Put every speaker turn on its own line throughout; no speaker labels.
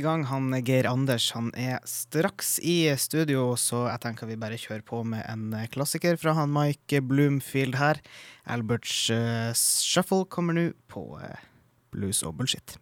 i gang. Han Geir Anders han er straks i studio, så jeg tenker vi bare kjører på med en eh, klassiker fra han Mike Bloomfield her. Alberts uh, Shuffle kommer nå på uh, Blues og Bullshit.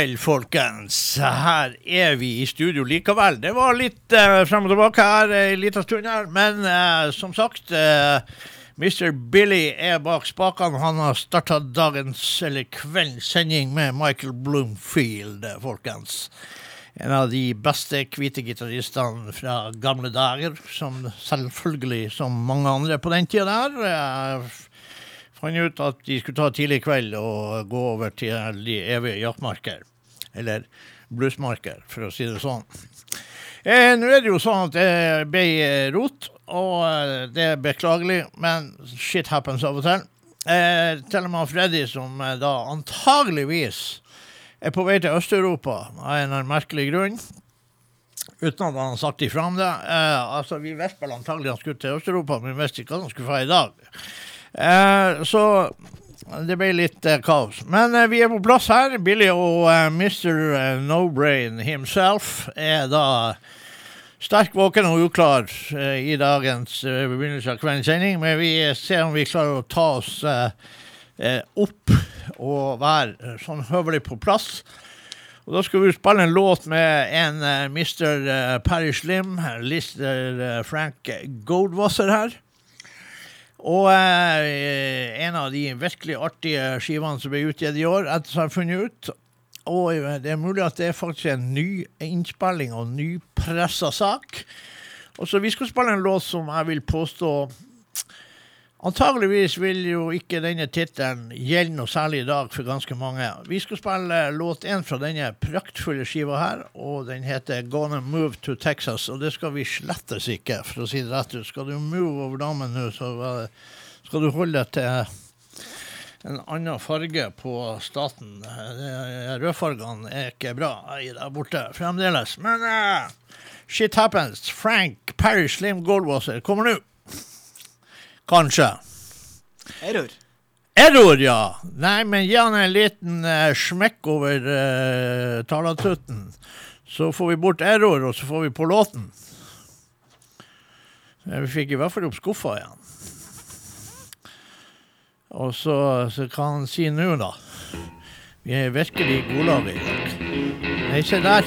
Kveld, folkens. Her er vi i studio likevel. Det var litt uh, frem og tilbake her en lita stund her, men uh, som sagt eh, Mr. Billy er bak spakene. Han har starta dagens, eller kveldens sending med Michael Bloomfield, folkens. En av de beste hvite gitaristene fra gamle dager, som selvfølgelig som mange andre på den tida der. Uh, fant ut at de skulle ta tidlig kveld og gå over til de evige jaktmarker. Eller bluesmarker, for å si det sånn. Eh, Nå er det jo sånn at det ble rot, og eh, det er beklagelig, men shit happens av og til. Eh, til og med Freddy, som eh, da antageligvis er på vei til Øst-Europa av en merkelig grunn, uten at han har sagt ifra om det. Eh, altså, Vi visste vel antagelig han skulle til Øst-Europa, men vi visste ikke at han skulle få i dag. Eh, så det ble litt eh, kaos. Men eh, vi er på plass her. Billy og eh, Mr. eh, No Brain himself er da sterk våken og uklar eh, i dagens eh, begynnelse av kveldens sending. Men vi ser om vi klarer å ta oss opp og være sånn høvelig på plass. Og da skal vi spille en låt med en Mr. Parry Slim, Lister Frank Goldwasser her. Og eh, en av de virkelig artige skivene som ble utgitt i år, etter som jeg har funnet ut. Og eh, det er mulig at det er faktisk en ny innspilling og nypressa sak. Og så Vi skal spille en låt som jeg vil påstå Antageligvis vil jo ikke denne tittelen gjelde noe særlig i dag for ganske mange. Vi skal spille låt én fra denne praktfulle skiva her, og den heter 'Gonna Move to Texas'. Og det skal vi slettes ikke, for å si det rett ut. Skal du move over damen nå, så skal du holde deg til en annen farge på staten. Rødfargene er ikke bra der borte fremdeles. Men uh, shit happens. Frank Parry Slim Goldwasser kommer nå. Kanskje.
Error.
Error, ja. Nei, men gi han en liten uh, smekk over uh, talatrutten. Så får vi bort error, og så får vi på låten. Eh, Vi fikk i hvert fall opp skuffa igjen. Og så, så kan han si nå, da. Vi er virkelig i godlaget i dag. Nei, se der.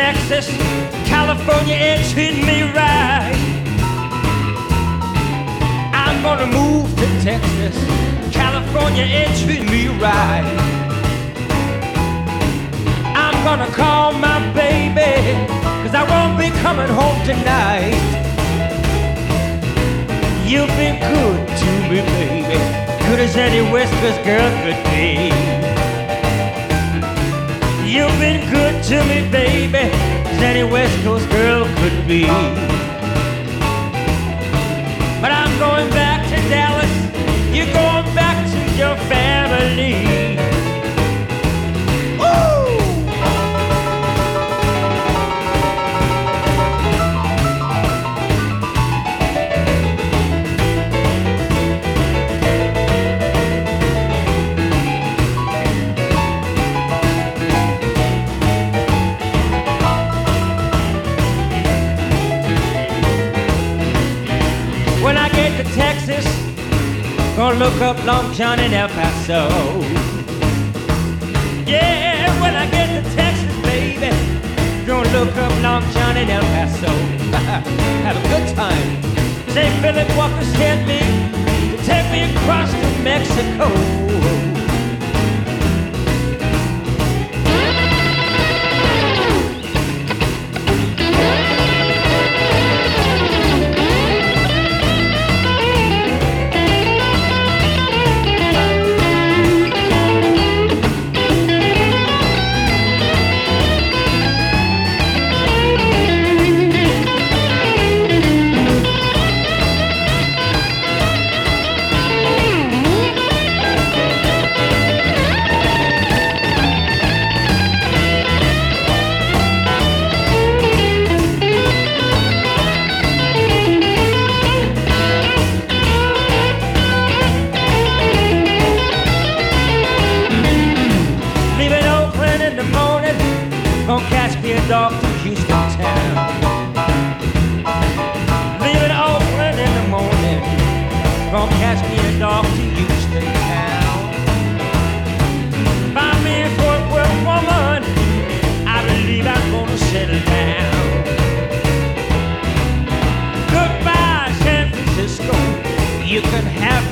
Texas, California, it treat me right. I'm gonna move to Texas, California, it treat me right. I'm gonna call my baby, cause I won't be coming home tonight. You've been good to me, baby, good as any Coast girl could be. You've been good to me, baby, as any West Coast girl could be. But I'm going back to Dallas. You're going back to your family. Gonna look up Long John in El Paso. Yeah, when I get to Texas, baby, gonna look up Long John in El Paso. Have a good time. Say Philip Walker sent me to take me across to Mexico.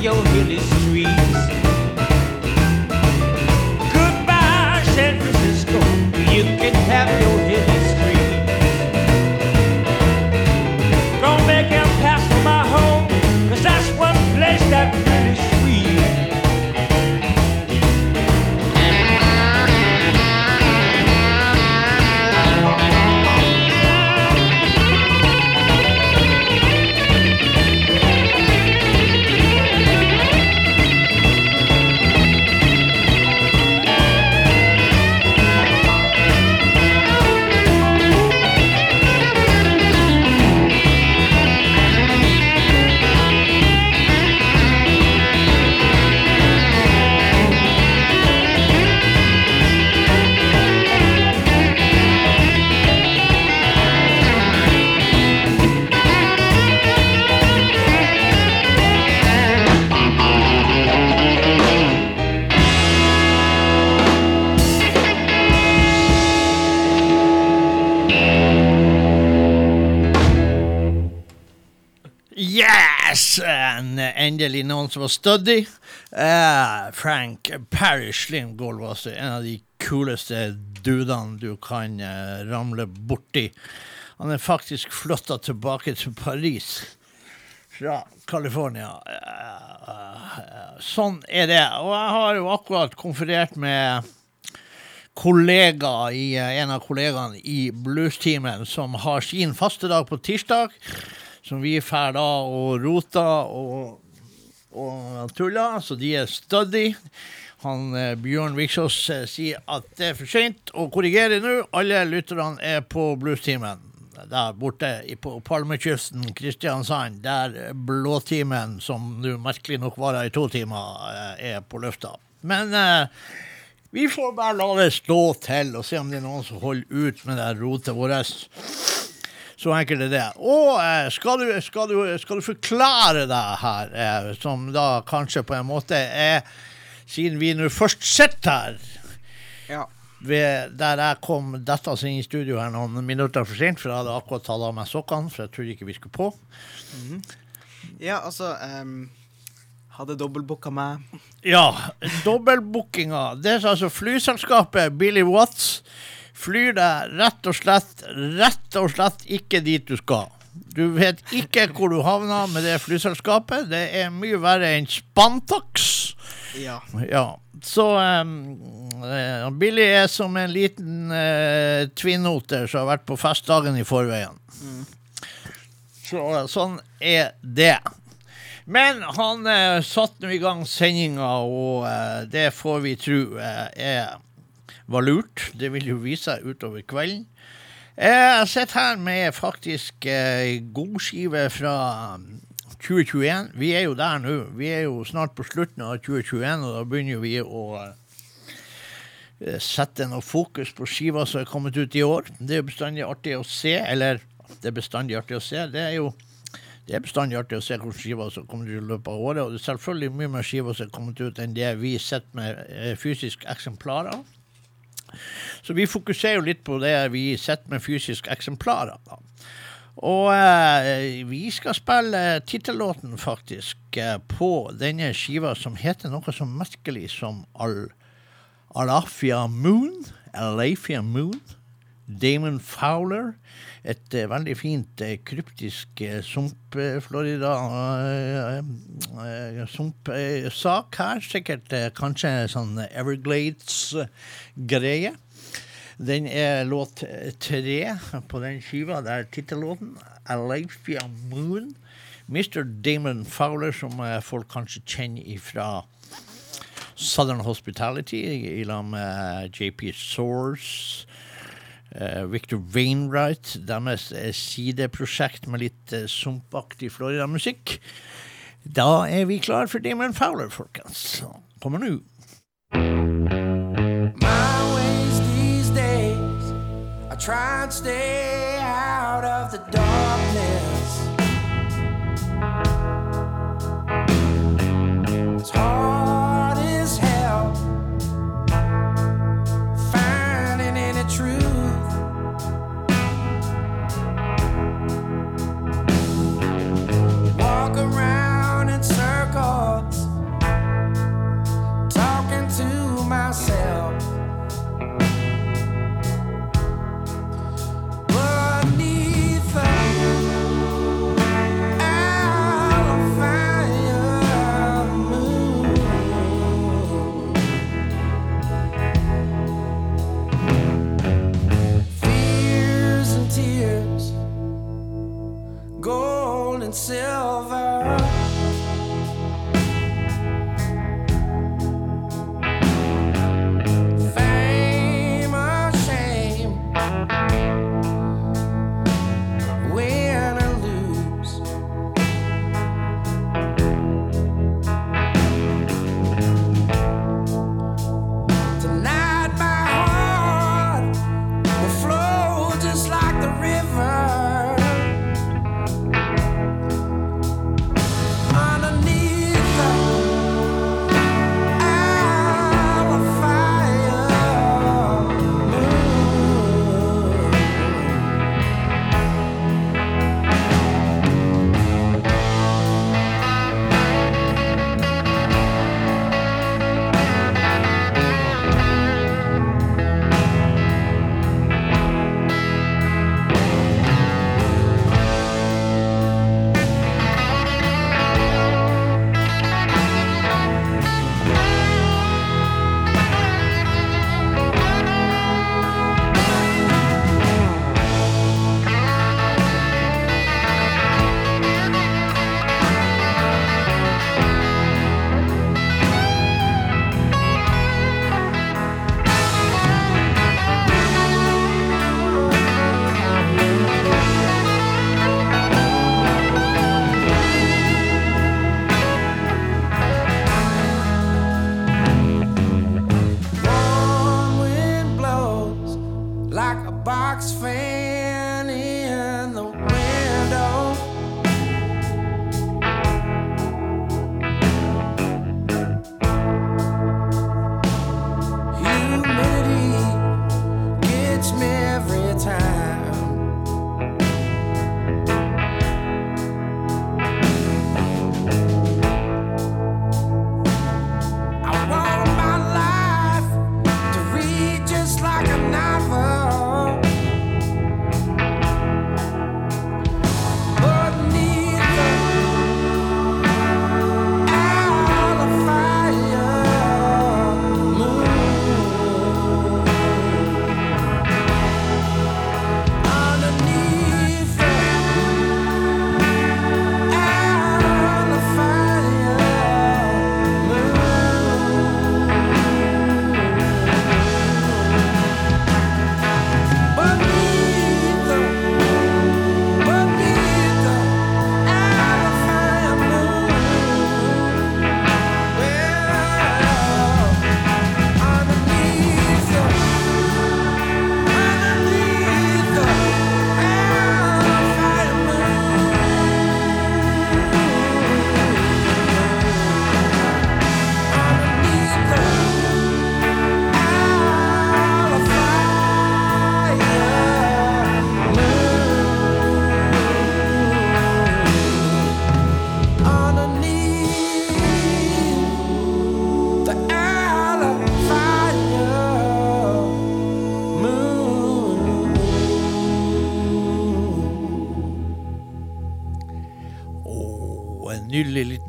Your hilly
noen som var stødig. Eh, Frank Parrish Slim Gold var en av de kuleste dudene du kan eh, ramle borti. Han er faktisk flytta tilbake til Paris fra California. Eh, eh, sånn er det. Og jeg har jo akkurat konferert med kollega i, eh, en av kollegaene i Bluestimen som har sin faste dag på tirsdag som vi drar da og roter og, og tuller, så de er study. Han eh, Bjørn Viksås eh, sier at det er for sent å korrigere nå. Alle lytterne er på Bluestimen. Der borte på Palmekysten, Kristiansand, der Blåtimen, som nå merkelig nok varer i to timer, eh, er på lufta. Men eh, vi får bare la det stå til og se om det er noen som holder ut med det rotet vårt. Så enkelt er det. Og eh, skal, du, skal, du, skal du forklare deg her, eh, som da kanskje på en måte er Siden vi nå først sitter her,
Ja.
ved, der jeg kom dette inn i studio her noen minutter for sent, for jeg hadde akkurat tatt av meg sokkene, for jeg trodde ikke vi skulle på.
ja, altså um, Hadde dobbeltbooka meg.
Ja, dobbeltbookinga. Det er altså flyselskapet Billy Watts flyr deg rett og slett, rett og slett ikke dit du skal. Du vet ikke hvor du havner med det flyselskapet. Det er mye verre enn Spantax.
Ja.
Ja, så um, eh, Billy er som en liten uh, tvinnoter som har vært på festdagen i forveien. Så sånn er det. Men han uh, satte nå i gang sendinga, og uh, det får vi tro uh, er var lurt. Det vil jo vise seg utover kvelden. Jeg sitter her med faktisk eh, godskive fra 2021. Vi er jo der nå. Vi er jo snart på slutten av 2021, og da begynner vi å eh, sette noe fokus på skiva som er kommet ut i år. Det er bestandig artig å se, eller det er bestandig artig å se. Det er jo det er bestandig artig å se hvilke skiver som kommer ut i løpet av året. Og det er selvfølgelig mye mer skiver som er kommet ut enn det vi sitter med fysiske fysisk eksemplarer. Så vi fokuserer jo litt på det vi sitter med fysiske eksemplarer. Da. Og eh, vi skal spille tittellåten, faktisk, eh, på denne skiva som heter noe så merkelig som Al Alafia Moon. Alafia Moon. Damon Fowler. Et eh, veldig fint eh, kryptisk eh, sump-Florida eh, eh, Sump-sak her. Sikkert kanskje sånn Everglades-greie. Den er låt tre på den skiva. Det er tittellåten. 'Alifia Moon. Mr. Damon Fowler, som folk kanskje kjenner fra Southern Hospitality, i lag med JP Source. Eh, Victor Wainwright, deres eh, sideprosjekt med litt uh, sumpaktig Florida-musikk. Da er vi klar for Damon Fowler, folkens. Kommer nå.
My try and stay out of the darkness. It's hard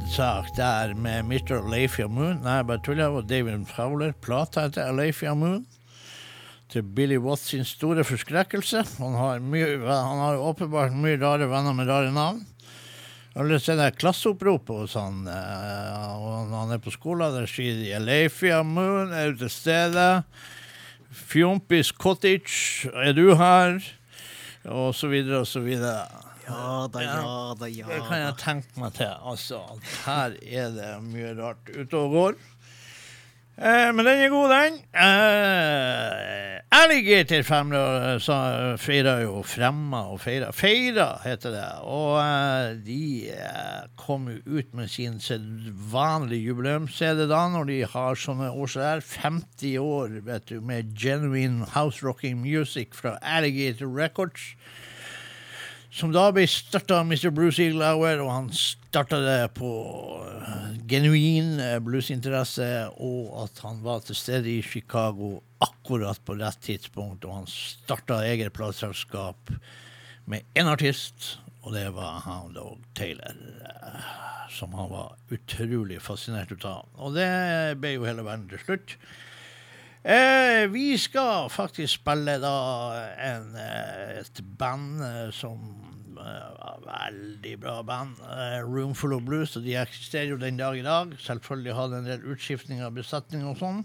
sak der med Mr. Leifia Moon. Nei, bare tuller. Og David Fowler. Plata heter Leifia Moon. Til Billy Watts sin store forskrekkelse. Han har, mye, han har åpenbart mye rare venner med rare navn. Alle ser det klasseoppropet hos han, eh, og når han er på skolen, der sier de Leifia Moon er ute til stede. Fjompis Cottage, er du her? Og så videre og så videre.
Ja da, ja da, ja
Det kan jeg tenke meg til. Altså, her er det mye rart ute og går. Eh, men den er god, den. Eh, Alligator feirer feira jo Fremma og feira. Feira heter det. Og eh, de eh, kom jo ut med sin sedvanlige jubileums-CD da, når de har sånne år som er. 50 år vet du, med genuine house rocking music fra Alligator Records. Som da ble starta av Mr. Bruce Eaglauer, og han starta det på eh, genuin eh, bluesinteresse, og at han var til stede i Chicago akkurat på rett tidspunkt, og han starta eget plateselskap med én artist, og det var Hound Dog Taylor. eh, Som han var utrolig fascinert ut av. Og det ble jo hele verden til slutt. Eh, vi skal faktisk spille da en, eh, et band eh, som eh, var veldig bra band. Eh, Room of Blues, og de eksisterer jo den dag i dag. Selvfølgelig har det en del utskiftning av besetning og sånn.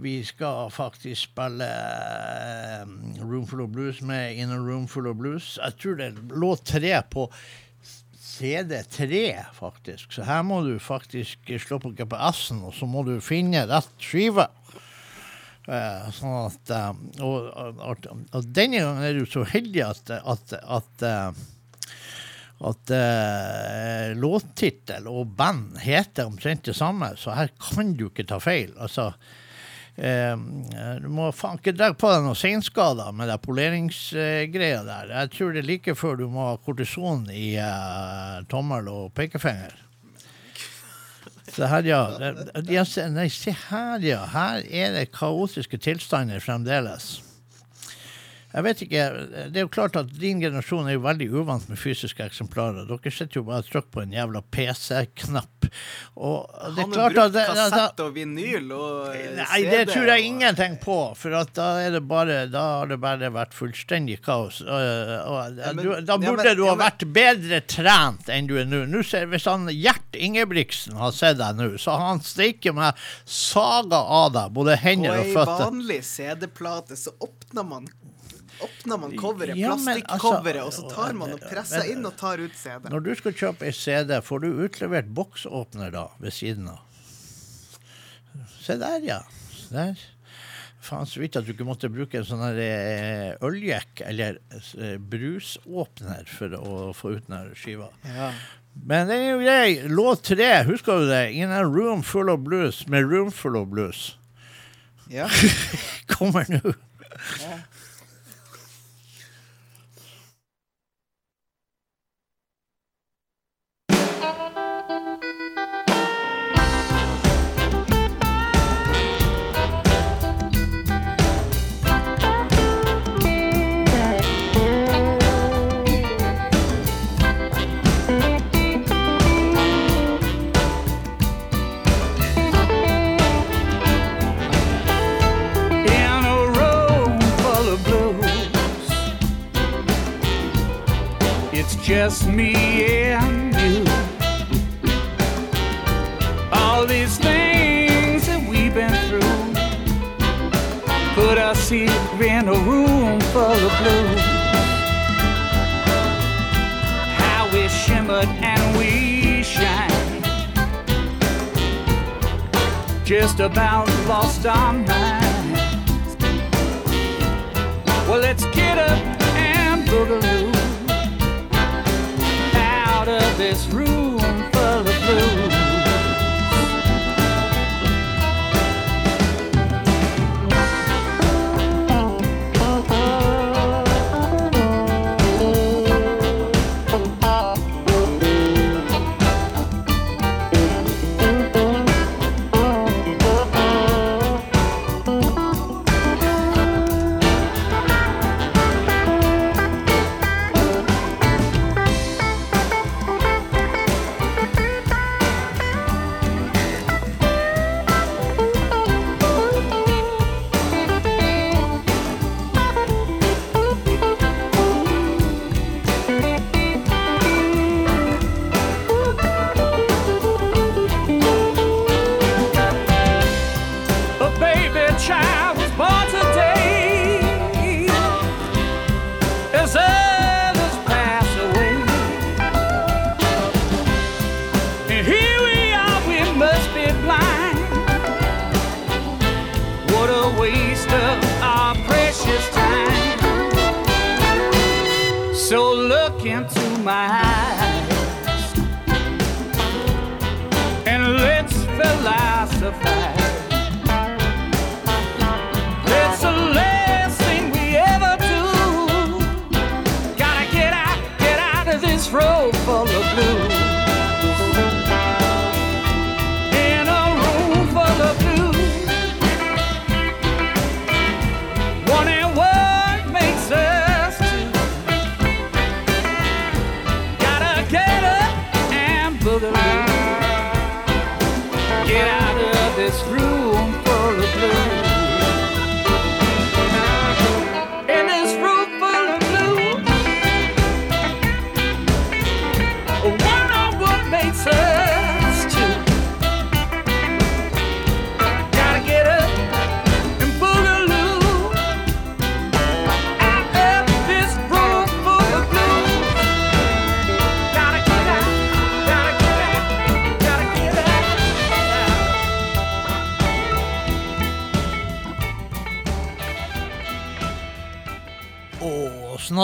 Vi skal faktisk spille eh, Room of Blues med In a Roomful of Blues. Jeg tror det lå tre på CD3, faktisk. Så her må du faktisk slå på GPS-en, og så må du finne rett skive. Eh, sånn at eh, og, og, og denne gangen er du så heldig at, at, at eh, at eh, låttittel og band heter omtrent det samme, så her kan du ikke ta feil. Altså, du må faen ikke dra på deg noen seinskader med den poleringsgreia der. Jeg tror det er like før du må ha kortison i tommel og pekefinger. Se her, ja. Nei, se her, ja. Her er det kaotiske tilstander fremdeles. Jeg vet ikke, Det er jo klart at din generasjon er jo veldig uvant med fysiske eksemplarer. Dere sitter jo bare og trykker på en jævla PC-knapp.
Han har
klart
brukt
at det,
kassett og vinyl og CD.
Nei, det tror jeg
og-
ingenting på, for da, er det bare, da har det bare vært fullstendig kaos. Og, og,
Ja, men-
du, da
ja, men-
burde du ha
ja, men-
vært bedre trent enn du er nå. Nå ser, hvis han Gjert Ingebrigtsen har sett deg nå, så har han steike meg saga av deg, både hender og
ei
føtter.
vanlig CD-plate så åpner man Åpner man coveret,
Ja,
plastikkcoveret,
altså-
og så tar man og presser
men-
inn og tar ut CD.
Når du skal kjøpe ei CD, får du utlevert boksåpner da, ved siden av. Se der, ja. Der. Faen, så vidt at du ikke måtte bruke en sånn eh, øljekk eller eh, brusåpner for å få ut den skiva.
Ja.
Men den er jo grei. Låt tre, husker du det? In a room full of blues med Room full of blues.
ja.
Kommer nå.
in just me and you. All these things that we've been through put us here in a room full of blues. How we shimmered and we shine just about lost our minds. Well, let's get up and boogaloo out of this room full of blues.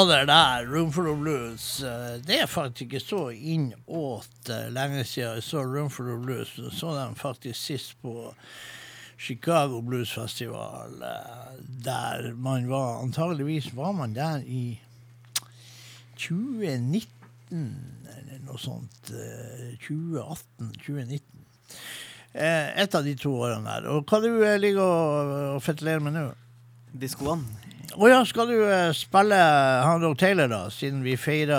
Snadder der, Roomful of Blues. eh, Det er faktisk ikke så innåt eh, lenge siden jeg så Roomful of Blues. Jeg så dem faktisk sist på Chicago Blues Festival, eh, der man var Antageligvis var man der i 2019, eller noe sånt. eh, 2018-2019. Et av de to årene der. Og hva du ligger og, fetelerer med nå?
Diskoene.
Å ja, skal du eh, spille Hound Taylor, da, siden vi feira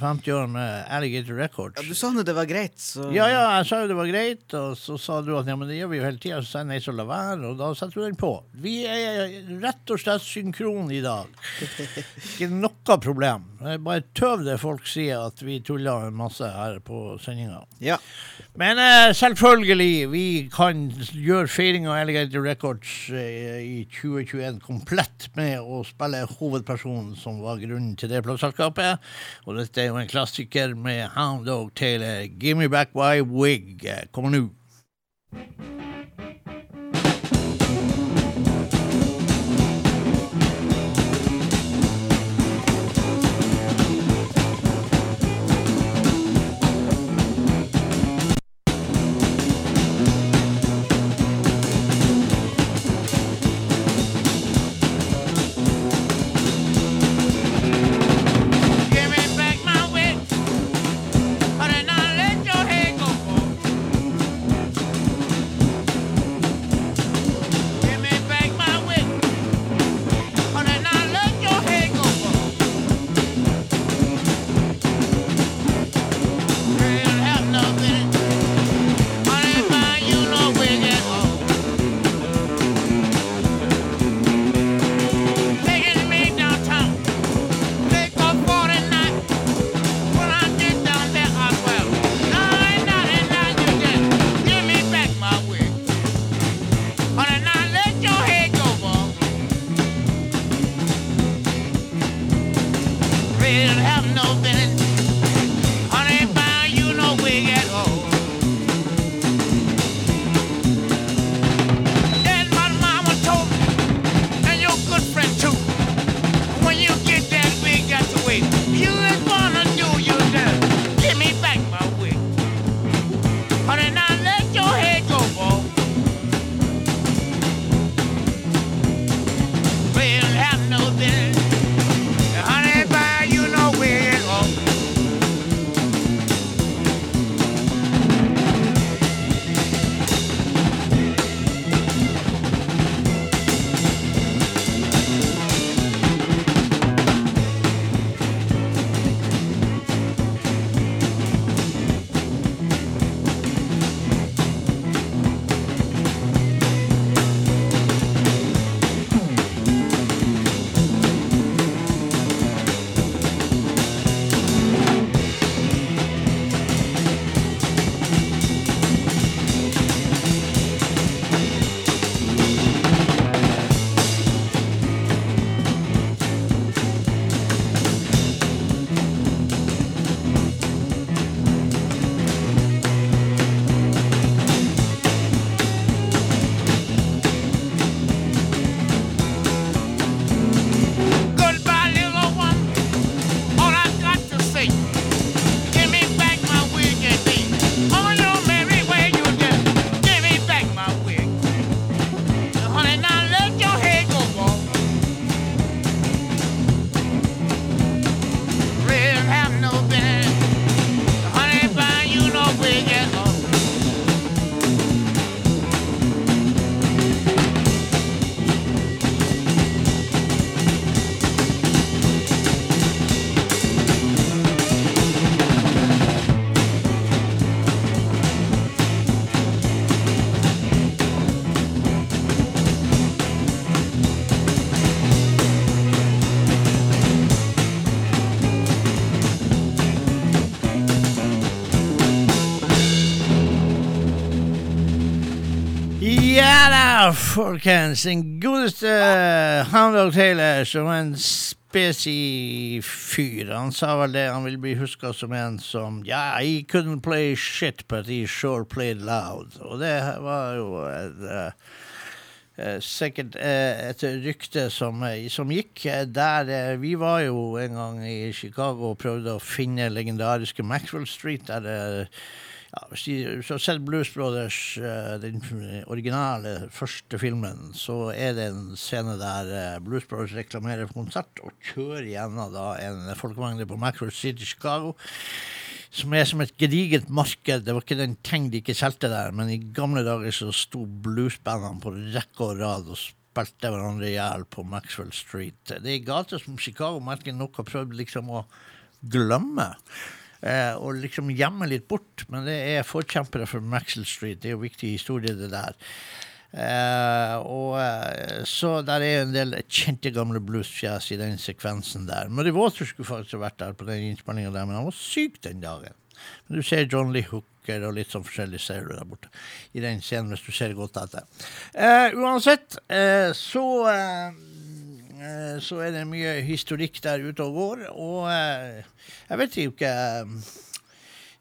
50 år med Alligator Records?
Ja, du sa nå det var greit, så
Ja, ja, jeg sa jo det var greit, og så sa du at ja, men det gjør vi jo hele tida. Så sa jeg nei, så la være, og da setter du den på. Vi er rett og slett synkron i dag. Ikke noe problem. Det er bare tøv det folk sier at vi tuller masse her på sendinga.
Ja.
Men eh, selvfølgelig, vi kan gjøre feiringa av Alligator Records eh, i 2021 komplett med å spille hovedpersonen som var grunnen til det plateselskapet. Og dette er jo en klassiker med Hound Dog Taylor. Give me back my wig. Eh, Kommer nå. Ja, folkens. Den godeste Hound Dog Taylor som en spesi fyr. Han sa vel det, han vil bli huska som en som Ja, he couldn't play shit, but he sure played loud. Og det var jo et, eh, eh, sikkert eh, et rykte som, eh, som gikk eh, der eh, Vi var jo en gang i Chicago og prøvde å finne legendariske Maxwell Street, der ja, sett Blues Brothers, eh, den originale første filmen, så er det en scene der eh, Blues Brothers reklamerer for konsert og kjører gjennom en folkemengde på Macro City, Chicago. Som er som et gedigent marked. Det var ikke den ting de ikke solgte der, men i gamle dager så sto bluesbandene på rekke og rad og spilte hverandre i hjel på Maxwell Street. Det er gater som Chicago merker nok har prøvd liksom å glemme. Eh, og liksom gjemme litt bort. Men det er forkjempere for Maxwell Street. Det er jo viktig historie, det der. Eh, og eh, Så der er en del kjente gamle bluesfjes i den sekvensen der. Murray Water skulle faktisk vært der på den innspillinga der, men han var syk den dagen. Men du ser John Lee Hooker og litt sånn forskjellig ser du der borte i den scenen, hvis du ser godt etter. Eh, uansett, eh, så eh, så er det mye historikk der ute og går, og eh, jeg vet jo ikke eh,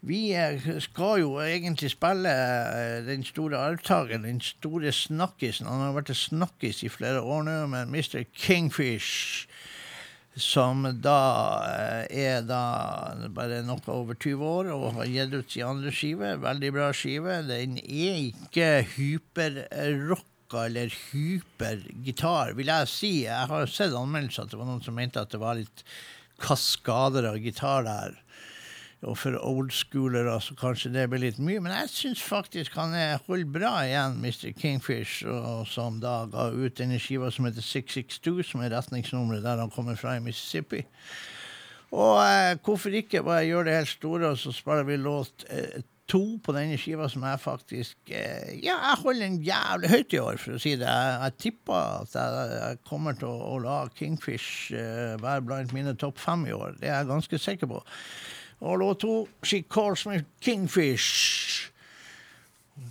vi eh, skal jo egentlig spille eh, den store arvtakeren, den store snakkisen. Han har vært en snakkis i flere år nå, men Mr. Kingfish, som da eh, er da bare noe over 20 år og har gitt ut sin andre skive. Veldig bra skive. Den er ikke hyperrocka eller hypergitar, vil jeg si. Jeg har sett anmeldelser at det var noen som mente at det var litt kaskader av gitar der. Og for oldschoolere så kanskje det blir litt mye, men jeg syns faktisk han er holder bra igjen, Mr. Kingfish, og som da ga ut denne skiva som heter 662, som er retningsnummeret der han kommer fra i Mississippi. Og eh, hvorfor ikke bare gjøre det helt store, og så spiller vi låt eh, to på denne skiva som jeg faktisk eh, Ja, jeg holder en jævlig høyt i år, for å si det. Jeg, jeg tipper at jeg, jeg kommer til å, å la Kingfish eh, være blant mine topp fem i år. Det er jeg ganske sikker på. Og låt to, She Calls Me Kingfish.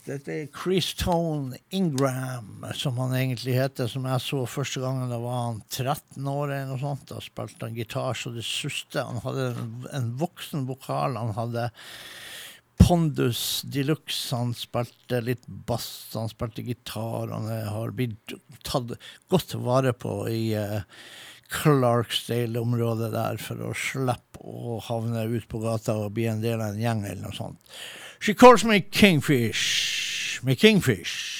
Dette er Chris Tone Ingram, som han egentlig heter, som jeg så første gangen da var han 13 år eller noe sånt. Da spilte han gitar så det suste. Han hadde en, en voksen vokal. Han hadde Pondus de luxe. Han spilte litt bass, han spilte gitar. Han har blitt tatt godt vare på i eh, Clarksdale-området der for å slippe å havne ut på gata og bli en del av en gjeng eller noe sånt. She calls me Kingfish. Med Kingfish.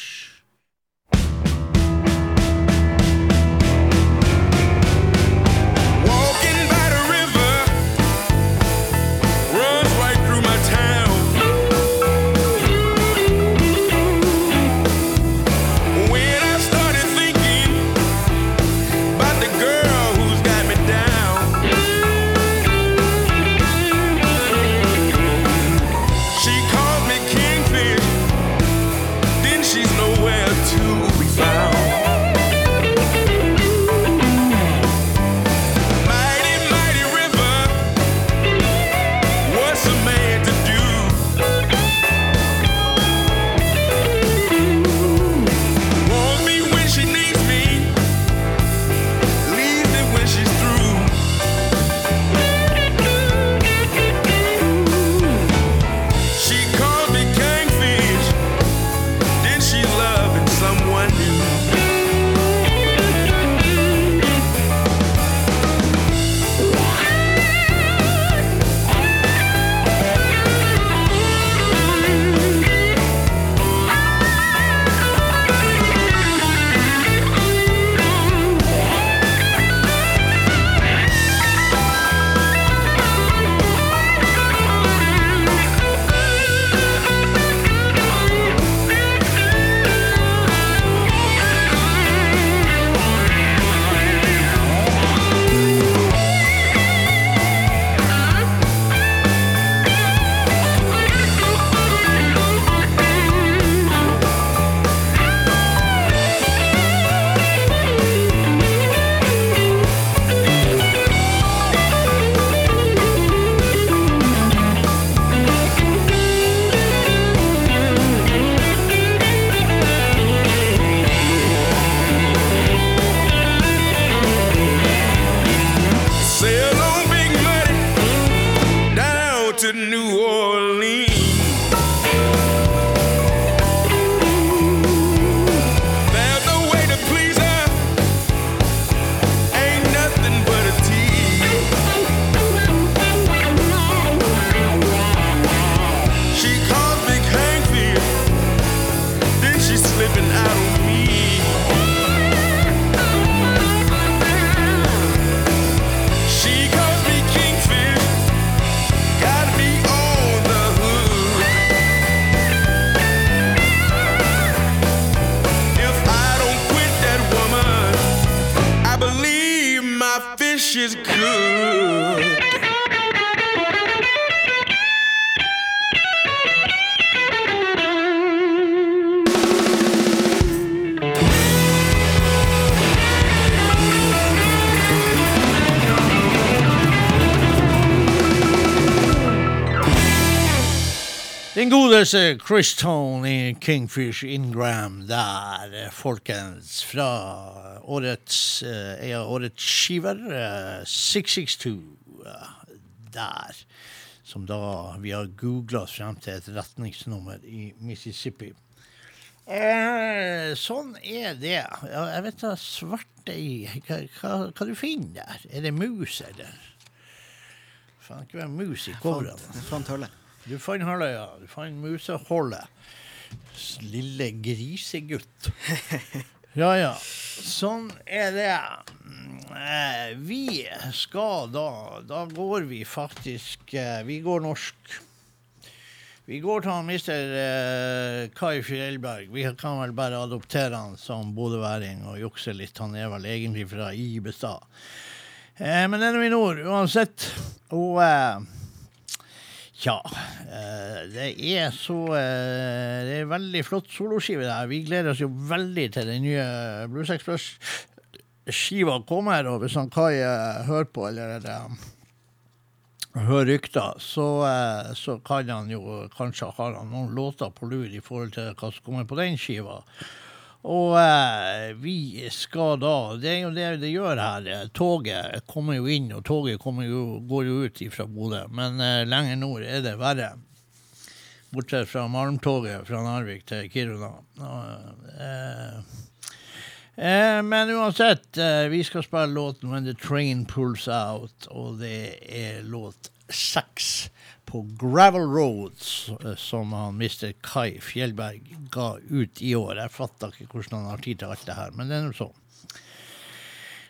Godeste Chris Tone i Kingfish Ingram der, eh, folkens. Fra årets, eh, en av årets skiver, eh, 662. eh, Der. Som da vi har googla frem til et retningsnummer i Mississippi. Eh, sånn er det. Jeg vet da svarte i hva, hva, hva du finner der? Er det mus, eller? Faen, ikke være mus i coveret.
Fant hullet.
Du fant halvøya. ja. Du fant musehullet. Lille grisegutt. Ja, ja. Sånn er det. Eh, Vi skal da Da går vi faktisk eh, Vi går norsk. Vi går til han mister eh, Kai Fjellberg. Vi kan vel bare adoptere han som bodøværing og jukse litt. Han er vel egentlig fra Ibestad. Men den er i nord uansett. Og eh, ja, eh, det er så eh, Det er veldig flott soloskive der. Vi gleder oss jo veldig til den nye Blues Express-skiva kommer. Og hvis han Kai eh, hører på, eller eller hører rykter, så, så kan han jo kanskje ha noen låter på lur i forhold til hva som kommer på den skiva. Og eh, vi skal da Det er jo det det gjør her. Toget kommer jo inn, og toget jo, går jo ut fra Bodø. Men eh, lenger nord er det verre. Bortsett fra malmtoget fra Narvik til Kiruna. Eh, eh, men uansett, eh, vi skal spille låten 'When the Train Pulls Out', og det er låt seks på Gravel Roads, eh, som han Mr. Kai Fjellberg ga ut i år. Jeg fatter ikke hvordan han har tid til alt det her, men det er nå sånn.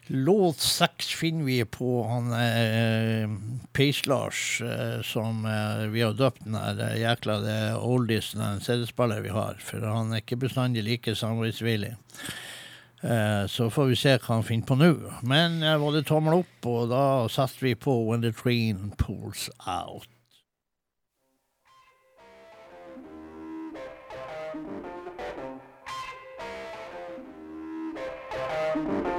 Låt seks finner vi på han eh, Peis-Lars, eh, som eh, vi har døpt den her jækla det oldisen av en CD-spiller vi har, for han er ikke bestandig like samarbeidsvillig. Eh, så får vi se hva han finner på nå. Men eh, var det tommel opp, og da satte vi på When the Train Pulls Out.
Yeah,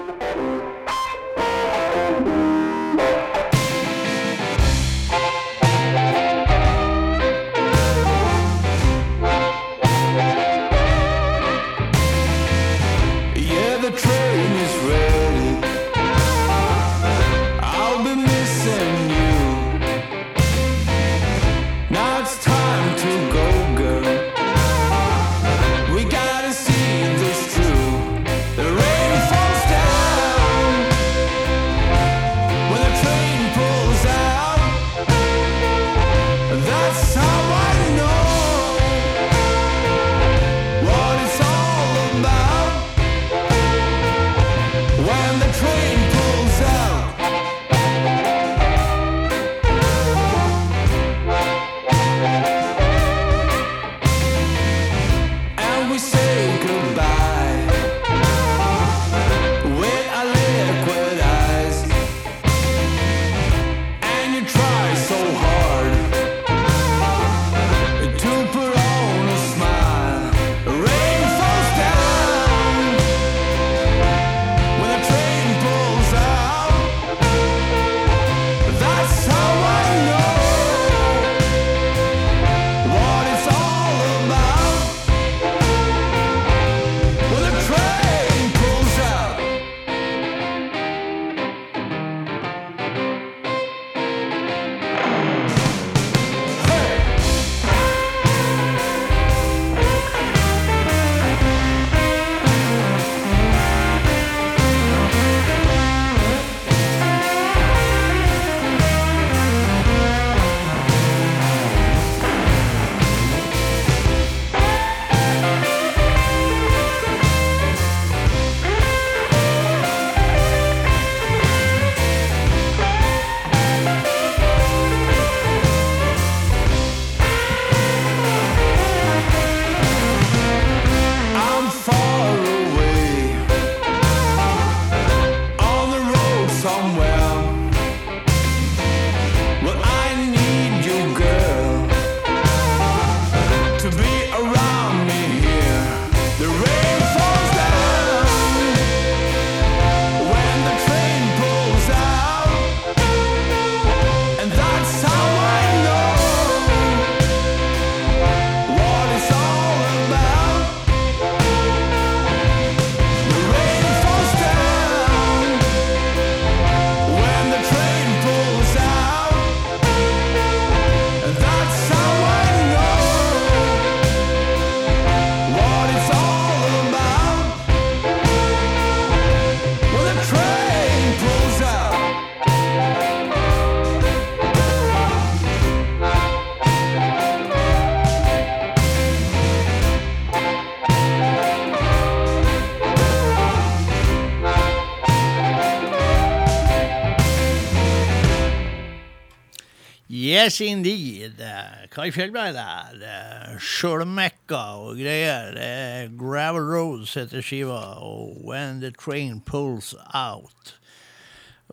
Yes, indeed. Eh, Kai Fjellberg der. eh, Sjølmekka og greier. Eh, Gravel Roads heter skiva, og When the Train Pulls Out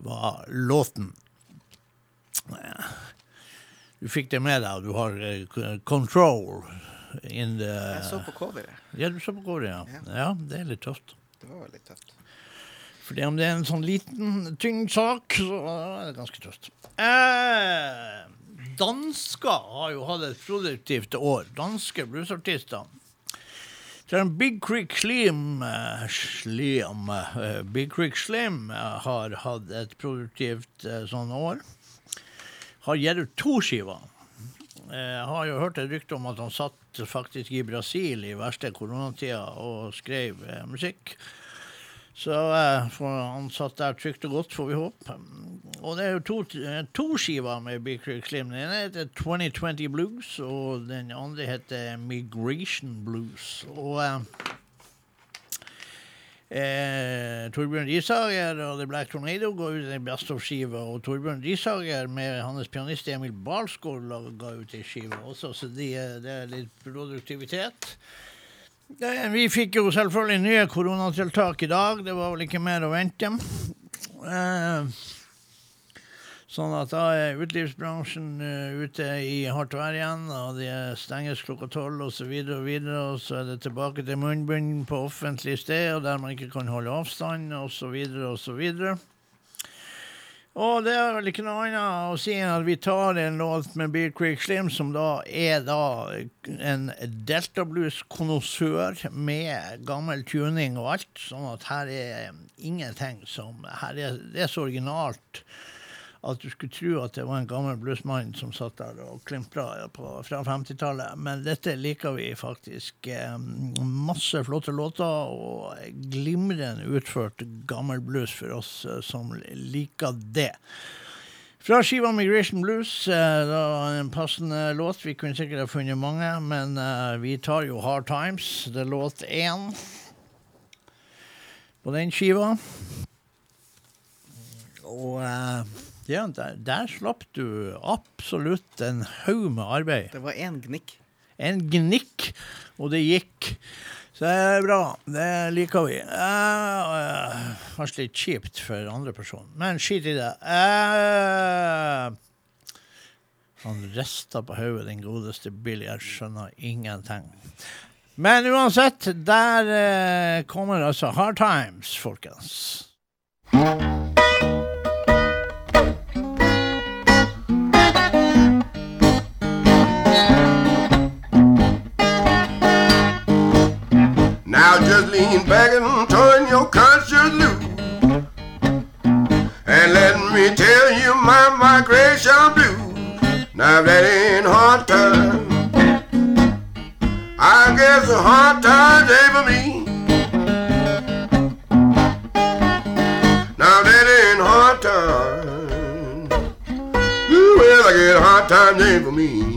var låten. Eh, Du fikk det med deg, du har eh, control in the
Jeg så på coveret.
Ja, du så på coveret, ja. Ja, det er litt tøft.
Det var litt tøft.
Fordi om det er en sånn liten, tynn sak, så er det ganske tøft. Eh, dansker har jo hatt et produktivt år. Danske bluesartister. Er Big Creek Slim, eh, Slim eh, Big Creek Slim eh, har hatt et produktivt sånn år. Har gitt ut to skiver. Jeg har jo hørt et rykte om at han satt faktisk i Brasil i verste koronatida og skrev musikk. Så eh, for han satt der trygt og godt, får vi håpe. Og det er jo to, eh, to skiver med Beaker Slim. Den ene heter 2020 Blues, og den andre heter Migration Blues. Og eh, eh, Torbjørn Risager og The Black Tornado går ut en Best of-skive, og Torbjørn Risager med hans pianist Emil Balsgaard ga ut ei skive også, så de, det er litt produktivitet. Eh, Vi fikk jo selvfølgelig nye koronatiltak i dag. Det var vel ikke mer å vente. Eh, Sånn at da er utelivsbransjen eh, ute i hardt vær igjen, og det stenges klokka tolv osv., og, videre, og så er det tilbake til munnbind på offentlig sted, og der man ikke kan holde avstand, osv., osv. Og det er vel ikke noe annet å si enn at vi tar en låt med Beer Creek Slim, som da er da en Delta Blues-konnoissør med gammel tuning og alt, sånn at her er ingenting som her er, Det så originalt at du skulle tro at det var en gammel bluesmann som satt der og klimpra fra 50-tallet. Men dette liker vi faktisk. Eh, masse flotte låter og glimrende utført gammel blues for oss eh, som liker det. Fra skiva Migration Blues, eh, da en passende låt. Vi kunne sikkert ha funnet mange, men vi tar jo Hard Times. Det er låt én på den skiva. Og ja, der, der slapp du absolutt en haug med arbeid.
Det var én gnikk.
En gnikk, og det gikk. Så det er bra. Det liker vi. Uh, kanskje litt kjipt for andre personer, men skit i det. Eh, han rista på hodet, den godeste Billy. Jeg skjønner ingenting. Men uansett, der eh, kommer altså Hard Times, folkens.
Hard times ain't for me. Now that ain't hard times. Ooh, well, I guess hard times ain't for me.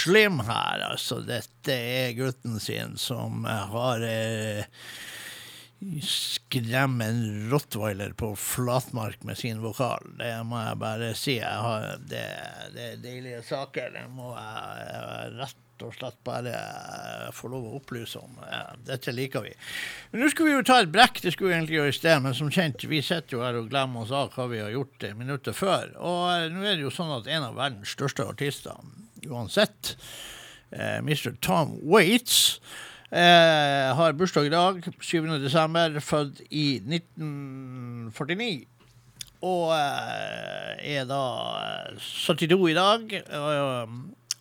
Slim her. Altså, dette er gutten sin som har eh, skremme en rottweiler på flatmark med sin vokal. Det må jeg bare si. Jeg har, det, det er deilige saker. Det må jeg, rett og slett bare få lov å opplyse om. Dette liker vi. Men nå skulle vi jo ta et brekk, det skulle vi egentlig gjøre i sted, men som kjent, vi sitter jo her og glemmer oss av hva vi har gjort minuttet før. Og eh, nå er det jo sånn at en av verdens største artister, uansett, eh, Mr. Tom Waits, eh, har bursdag i dag, 7. desember, født i 1949. Og eh, er da eh, 72 i dag. Og,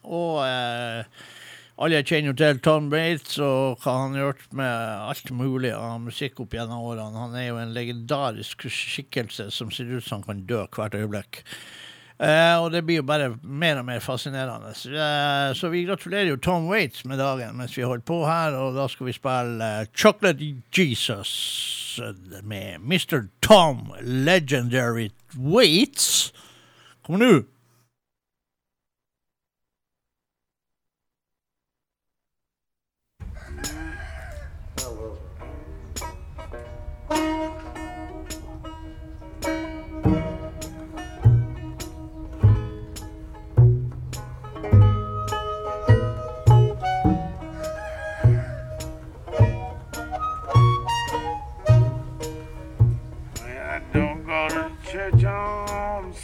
og eh, alle kjenner til Tom Bates og hva han har gjort med alt mulig av musikk opp gjennom årene. Han er jo en legendarisk skikkelse som ser ut som han kan dø hvert øyeblikk. Eh, og det blir jo bare mer og mer fascinerende. Eh, så vi gratulerer jo Tom Waits med dagen mens vi holder på her, og da skal vi spille eh, Chocolate Jesus med Mr. Tom Legendary Waits. Kom nå!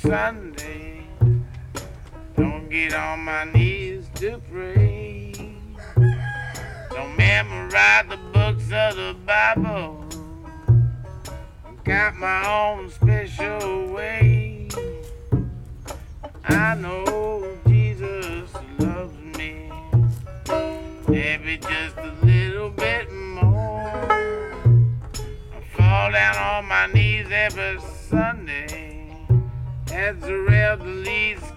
Sunday. Don't get on my knees to pray. Don't memorize the books of the Bible. I Got my own special way. I know Jesus loves me. Maybe just a little bit more. I fall down on my knees every Sunday at the Rebellies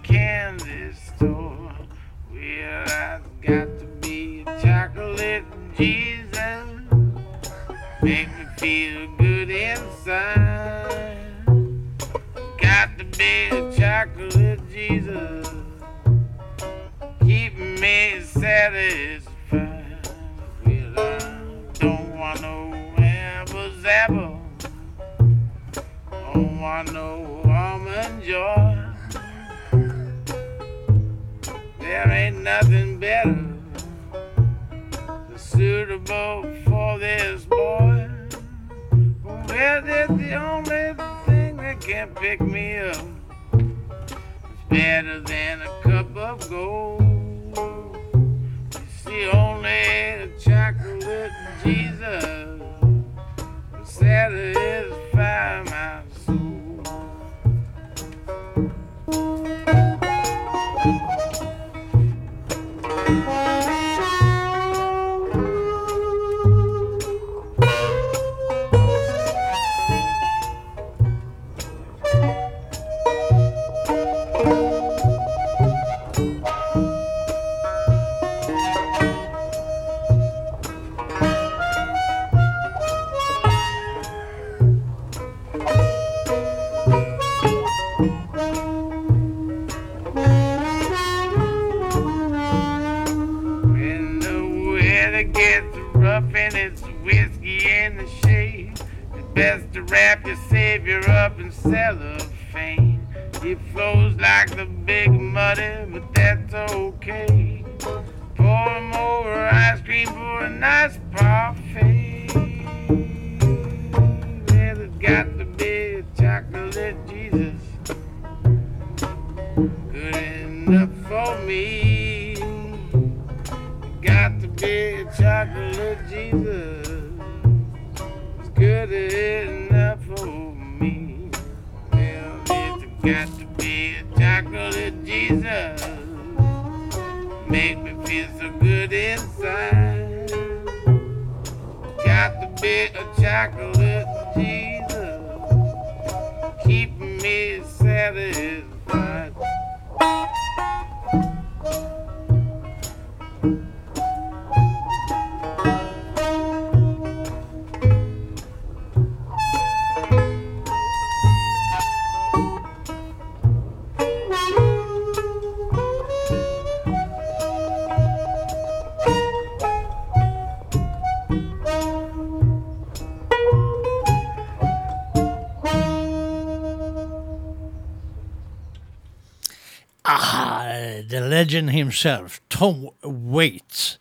himself, Tom Waits,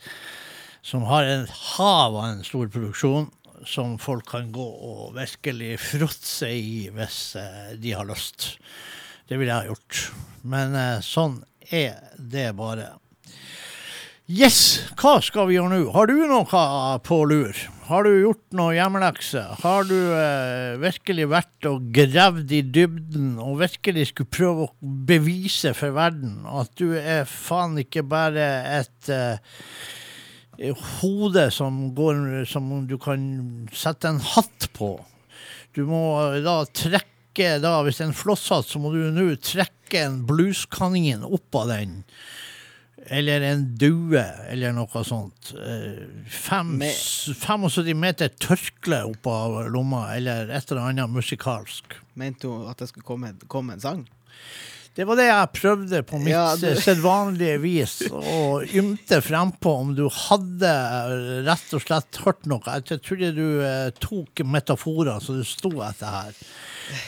som har et hav av en stor produksjon som folk kan gå og virkelig fråtse i hvis eh, de har lyst. Det ville jeg ha gjort. Men eh, sånn er det bare. Yes, hva skal vi gjøre nå? Har du noe på lur? Har du gjort noe hjemmelekse? Har du eh, virkelig vært og gravd i dybden og virkelig skulle prøve å bevise for verden at du er faen ikke bare et eh, hode som går som du kan sette en hatt på? Du må eh, da trekke da, Hvis det er en flosshatt, så må du nå trekke en blueskanin opp av den eller en due, eller noe sånt. Eh, Fem,
Med-
75 meter tørkle opp av lomma, eller et eller annet musikalsk.
Mente hun at det skulle komme, komme en sang?
Det var det jeg prøvde på mitt
Ja, du-
sedvanlige vis, og ymte frempå om du hadde rett og slett hørt noe. Jeg trodde du eh, tok metaforer så du sto etter her.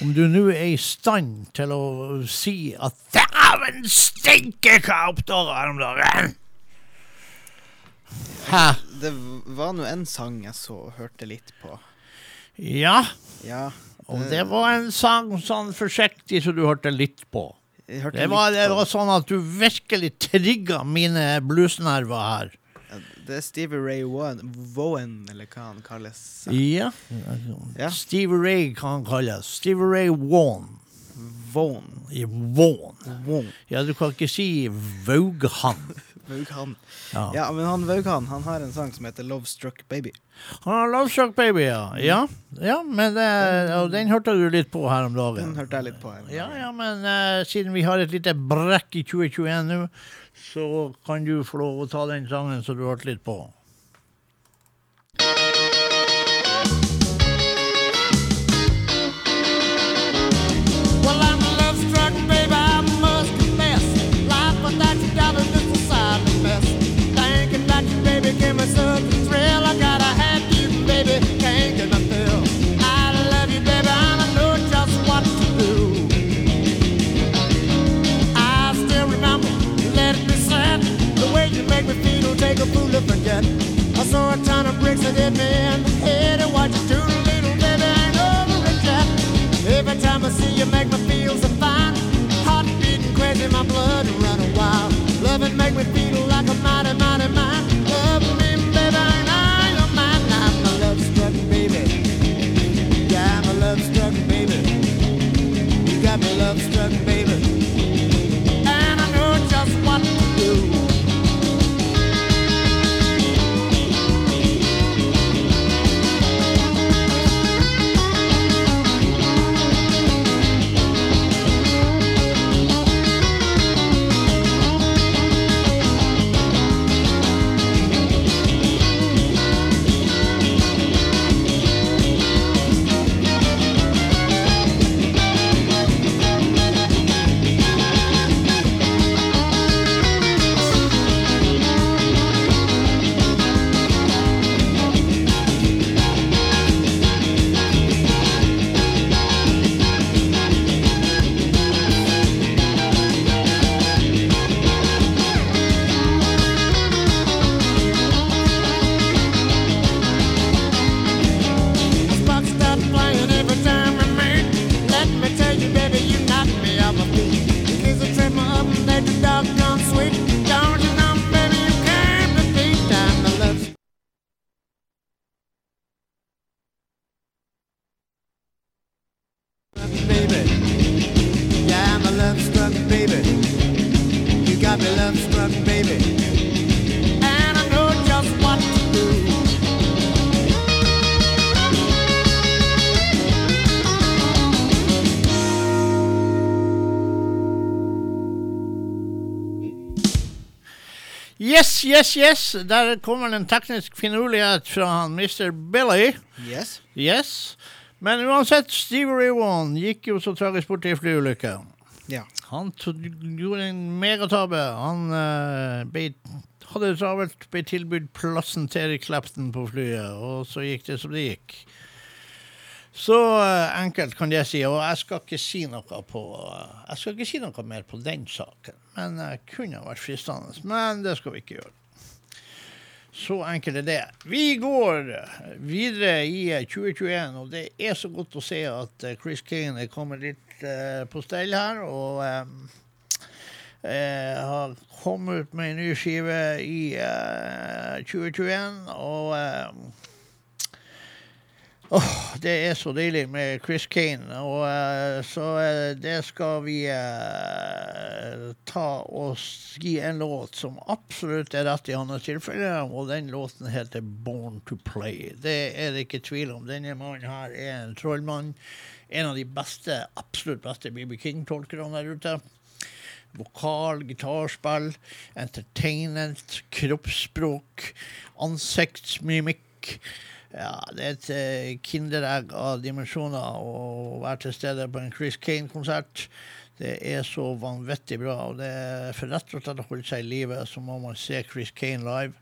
Om du nå er i stand til å si at 'dæven stinker hva oppdaga her om dagen'. Hæ?
Det var nå en sang jeg så og hørte litt på.
Ja,
Ja.
og det var en sang sånn forsiktig så du hørte litt på.
hørte
Det var,
litt
det var sånn at du virkelig trigga mine bluesnerver her.
Det er Stevie Ray Vaughan, Vaughan, eller hva han kalles.
Ja.
Ja.
Stevie Ray hva han kalles. Stevie Ray Vaughan.
Vaughan.
I Vaughan.
Vaughan.
Ja, du kan ikke si Vaughan.
Vaughan.
Ja.
Ja, men han Vaughan han har en sang som heter Love Struck Baby.
Han har Love Struck Baby, ja. Ja, ja men det, og den hørte du litt på her om dagen.
Den hørte jeg litt på her.
Ja, ja, men uh, siden vi har et lite brekk i 2021 nå, så kan du få lov å ta den sangen som du hørte litt på.
Make my feels a fine. Heart beating crazy my blood and wild. Lovin' make me feel like a mighty, mighty
Yes, yes! Der kommer en teknisk finurlighet fra han Mr. Billy.
Yes.
Yes. Men uansett, Steve Ray gikk jo så tragisk bort i en flyulykke.
Ja.
Han gjorde en megatabbe. Han uh, ble, hadde travelt, ble tilbudt plassen til Eric Clapton på flyet, og så gikk det som det gikk. Så uh, enkelt kan jeg si, og jeg skal ikke si noe på uh, Jeg skal ikke si noe mer på den saken. men det kunne vært fristende. Men det skal vi ikke gjøre. Så enkelt er det. Vi går videre i 2021, og det er så godt å se at eh, Chris Kane er kommet litt uh, på stell her. Og um, uh, har kommet ut med en ny skive i uh, 2021. Og Åh, det er så deilig med Chris Kane, og uh, så uh, det skal vi uh, ta og gi en låt som absolutt er rett i hans tilfelle, og den låten heter Born to Play. Det er det ikke tvil om. Denne mannen her er en trollmann. En av de beste, absolutt beste BB King-tolkerne der ute. Vokal, gitarspill, entertainment, kroppsspråk, ansiktsmimikk. Ja, det er et eh, kinderegg av dimensjoner å være til stede på en Chris Kane-konsert. Det er så vanvittig bra. og det er For rett og slett å holde seg i live, så må man se Chris Kane live.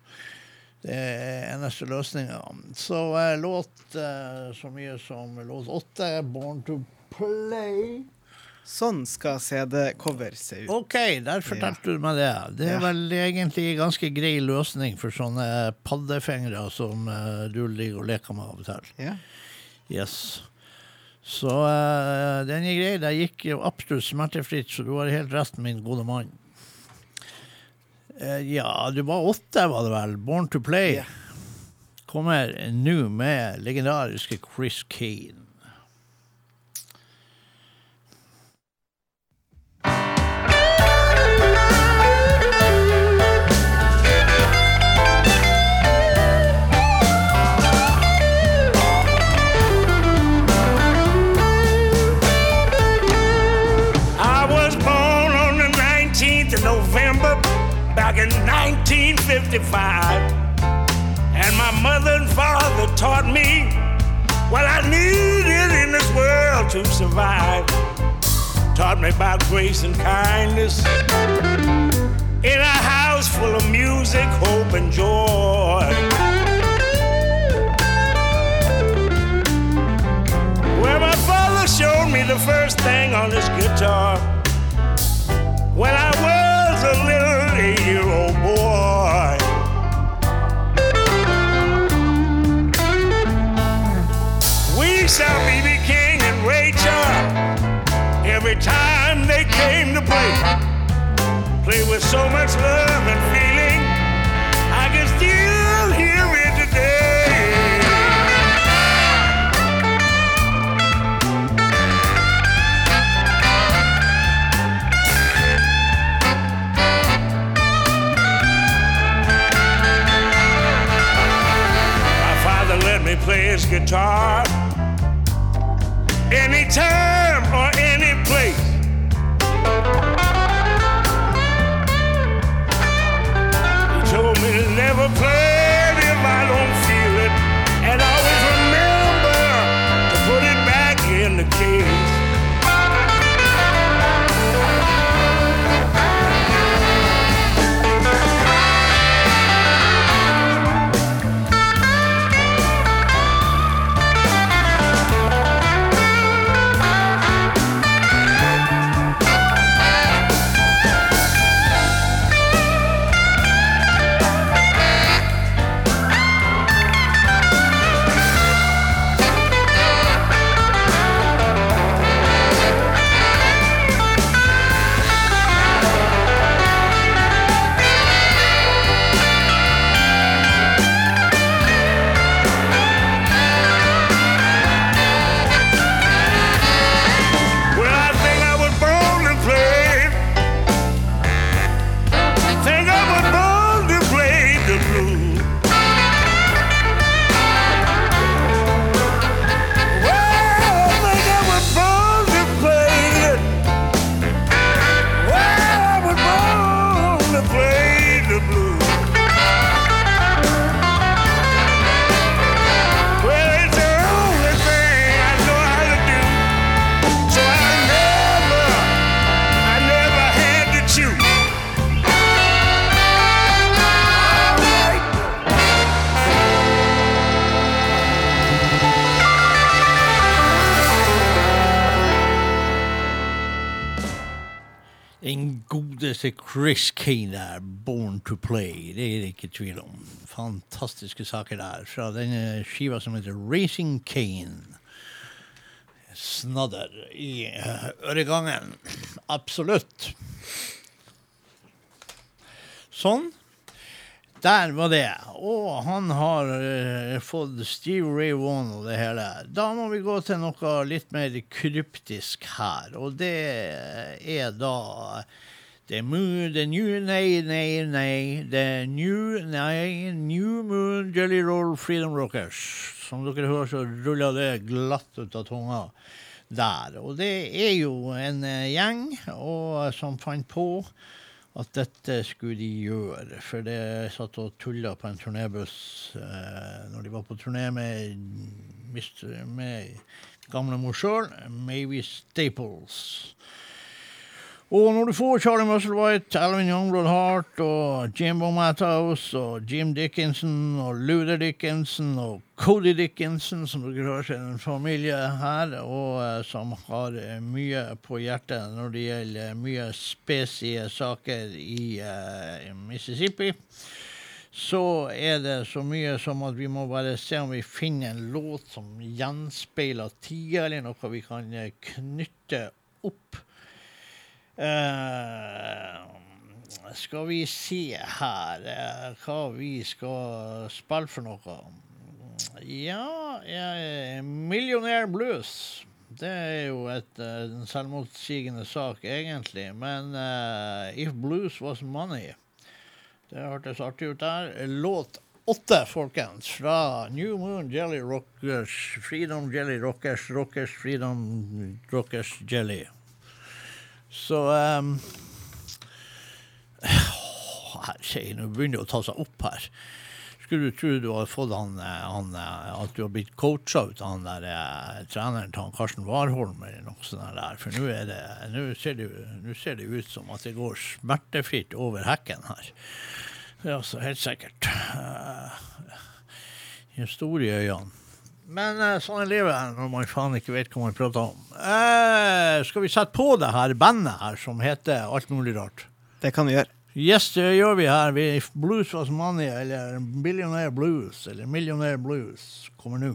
Det er eneste løsninga. Så låt eh, så mye som låt åtte, 'Born to Play'.
Sånn skal CD-cover se ut.
OK, der fortalte du meg det. Det er
Ja.
vel egentlig en ganske grei løsning for sånne paddefingre som eh, du ligger og leker med av og til.
Ja.
Yes. Så uh, den er grei. Det gikk jo absolutt smertefritt, så du har helt rett, min gode mann. Uh, ja, du var åtte, var det vel? Born to Play.
Ja.
Kommer nå med legendariske Chris Kane.
1955. And my mother and father taught me what I needed in this world to survive. Taught me about grace and kindness. In a house full of music, hope, and joy. Where my father showed me the first thing on his guitar when I was a little eight-year-old boy. Saw B.B. King and Ray Charles every time they came to play. Play with so much love and feeling, I can still hear it today. My father let me play his guitar anytime or any place. He told me to never play
Chris Kane der, 'Born to Play'. Det er det ikke tvil om. Fantastiske saker der fra denne skiva som heter 'Racing Kane'. Snadder i eh, øregangen. Absolutt. Sånn. Der var det. Og han har uh, fått Steve Ray Vaughan og det hele. Da må vi gå til noe litt mer kryptisk her, og det er da The moon, the new, nei, nei, nei, the new, nei, New Moon Jelly Roll Freedom Rockers. Som dere hører, så ruller det glatt ut av tunga der. Og det er jo en eh, gjeng og, som fant på at dette skulle de gjøre. For det satt og tulla på en turnébuss eh, når de var på turné med, med gamle mor sjøl, Mavis Staples. Og når du får Charlie Musselwhite, Alvin Youngblood Hart og Jimbo Matthaus og Jim Dickinson og Luther Dickinson og Cody Dickinson, som dere hører er en familie her, og eh, som har eh, mye på hjertet når det gjelder mye spesie saker i uh, Mississippi, så er det så mye som at vi må bare se om vi finner en låt som gjenspeiler tida, eller noe vi kan eh, knytte opp. Eh, skal vi se her uh, hva vi skal spille for noe. Ja, eh, Millionaire Blues. Det er jo et, en selvmotsigende sak, egentlig. Men If Blues Was Money Det hørtes artig ut der. Låt åtte, folkens, fra New Moon Jelly Rockers, Freedom Jelly Rockers, Rockers Freedom Rockers Jelly. Så um, Herregud, nå begynner det å ta seg opp her. Skulle du tro du hadde fått han, eh, han eh, At du har blitt coacha ut av han der eh, treneren til han Karsten Warholm eller noe sånt der. For nå er det Nå ser, det, nå ser det ut som at det går smertefritt over hekken her. Det er altså helt sikkert. Uh, stor i øynene. Men eh, sånn er livet når man faen ikke vet hva man prater om. Eh, skal vi sette på det her bandet her som heter Alt mulig rart?
Det kan vi gjøre.
Yes, det gjør vi her. Vi Blues was money, eller Billionaire Blues, eller Millionaire Blues kommer nå.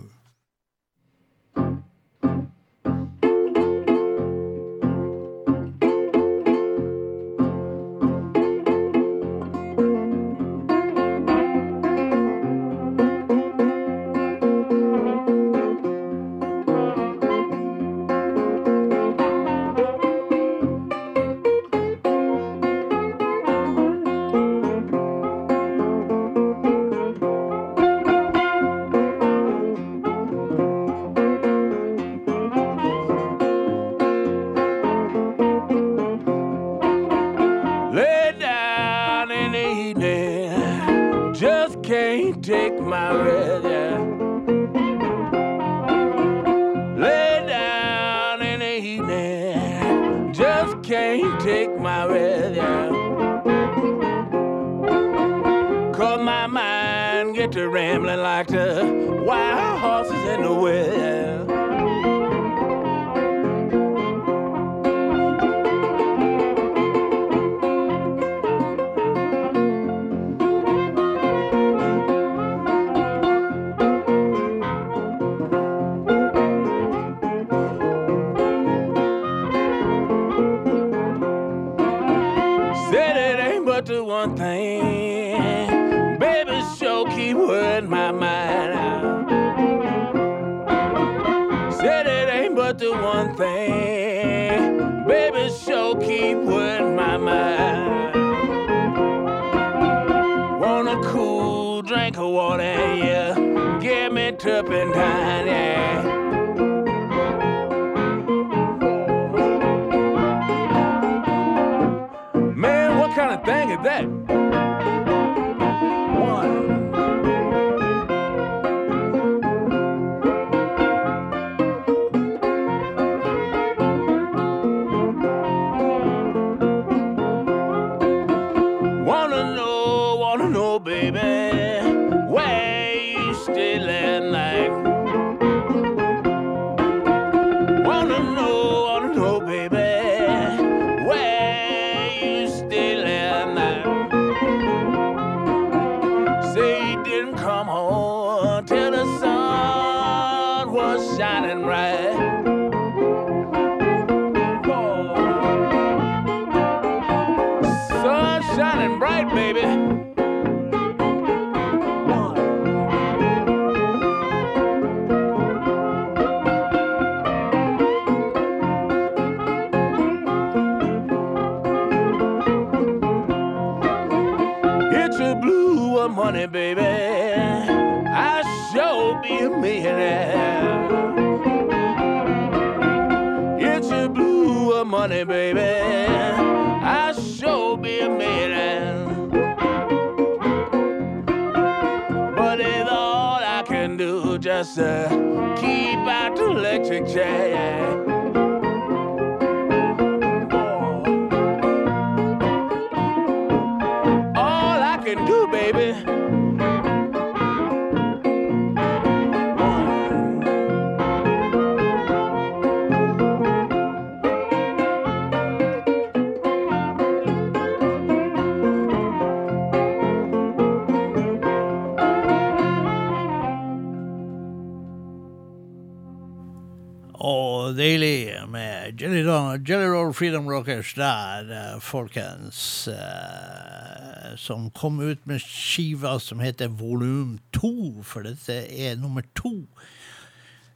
Freedom Rockers der, eh, folkens. eh, som kom ut med skiva som heter Volum 2, for dette er nummer to.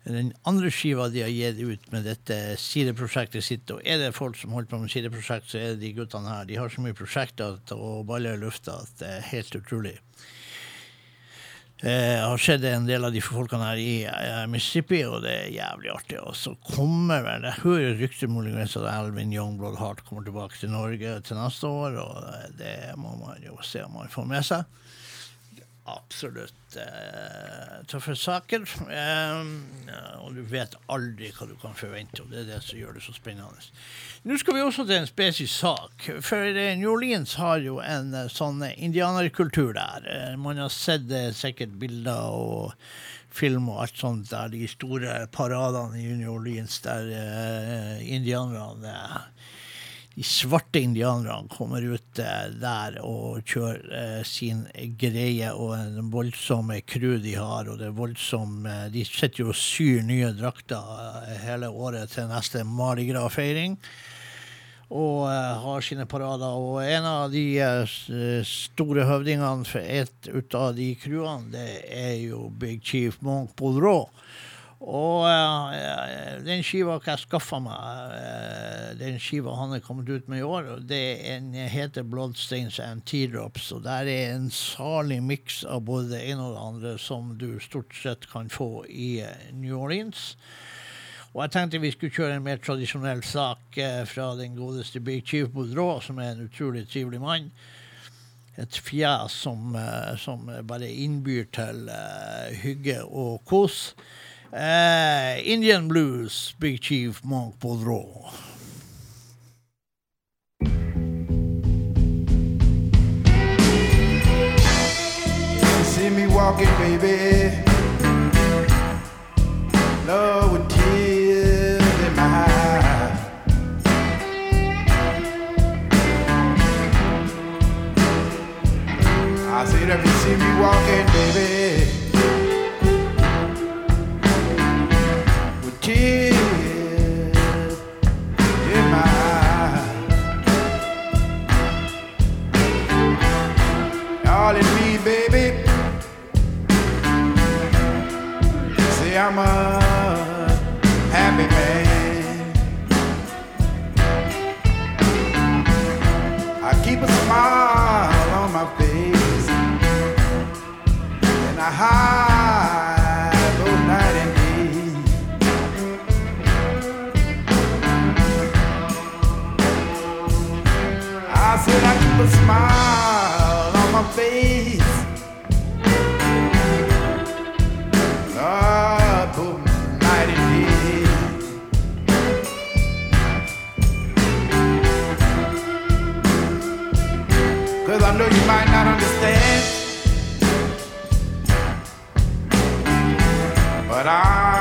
Den andre skiva de har gitt ut med dette sideprosjektet sitt. Og er det folk som holder på med sideprosjekt, så er det de guttene her. De har så mye prosjekter og baller i lufta at det er helt utrolig. Eh, har sett en del av de folkene her i eh, Mississippi, og det er jævlig artig. Og så kommer vel Jeg hører rykter muligens at Alvin Youngblood Hart kommer tilbake til Norge til neste år, og det må man jo se om man får med seg. Absolutt eh, tøffe saker. Eh, og du vet aldri hva du kan forvente, og det er det som gjør det så spennende. Nå skal vi også til en spesiell sak. For eh, New Orleans har jo en eh, sånn indianerkultur der. Eh, Man har sett sikkert bilder og film og alt sånt der de store paradene i New Orleans der indianerne de svarte indianerne kommer ut eh, der og kjører eh, sin greie, og den voldsomme crew de har, og det voldsomme, eh, De sitter jo og syr nye drakter hele året til neste Mardi Gras-feiring. Og har sine parader. Og en av de store høvdingene for et ut av de crewene, det er jo Big Chief Monk Boudreau. Og uh, den skiva jeg skaffa meg, uh, den skiva han er kommet ut med i år, det en, heter Bloodstains and Teardrops. Og der er en salig miks av både det ene og det andre som du stort sett kan få i New Orleans. Og jeg tenkte vi skulle kjøre en mer tradisjonell sak uh, fra den godeste Big Chief Boudreau, som er en utrolig trivelig mann. Et fjes som, som bare innbyr til uh, hygge og kos. Eh, Indian Blues, Big Chief Monk.
You see me walking, baby. Lord, with tears in my eyes. I said, if you see me walking, baby, I'm a happy man. I keep a smile But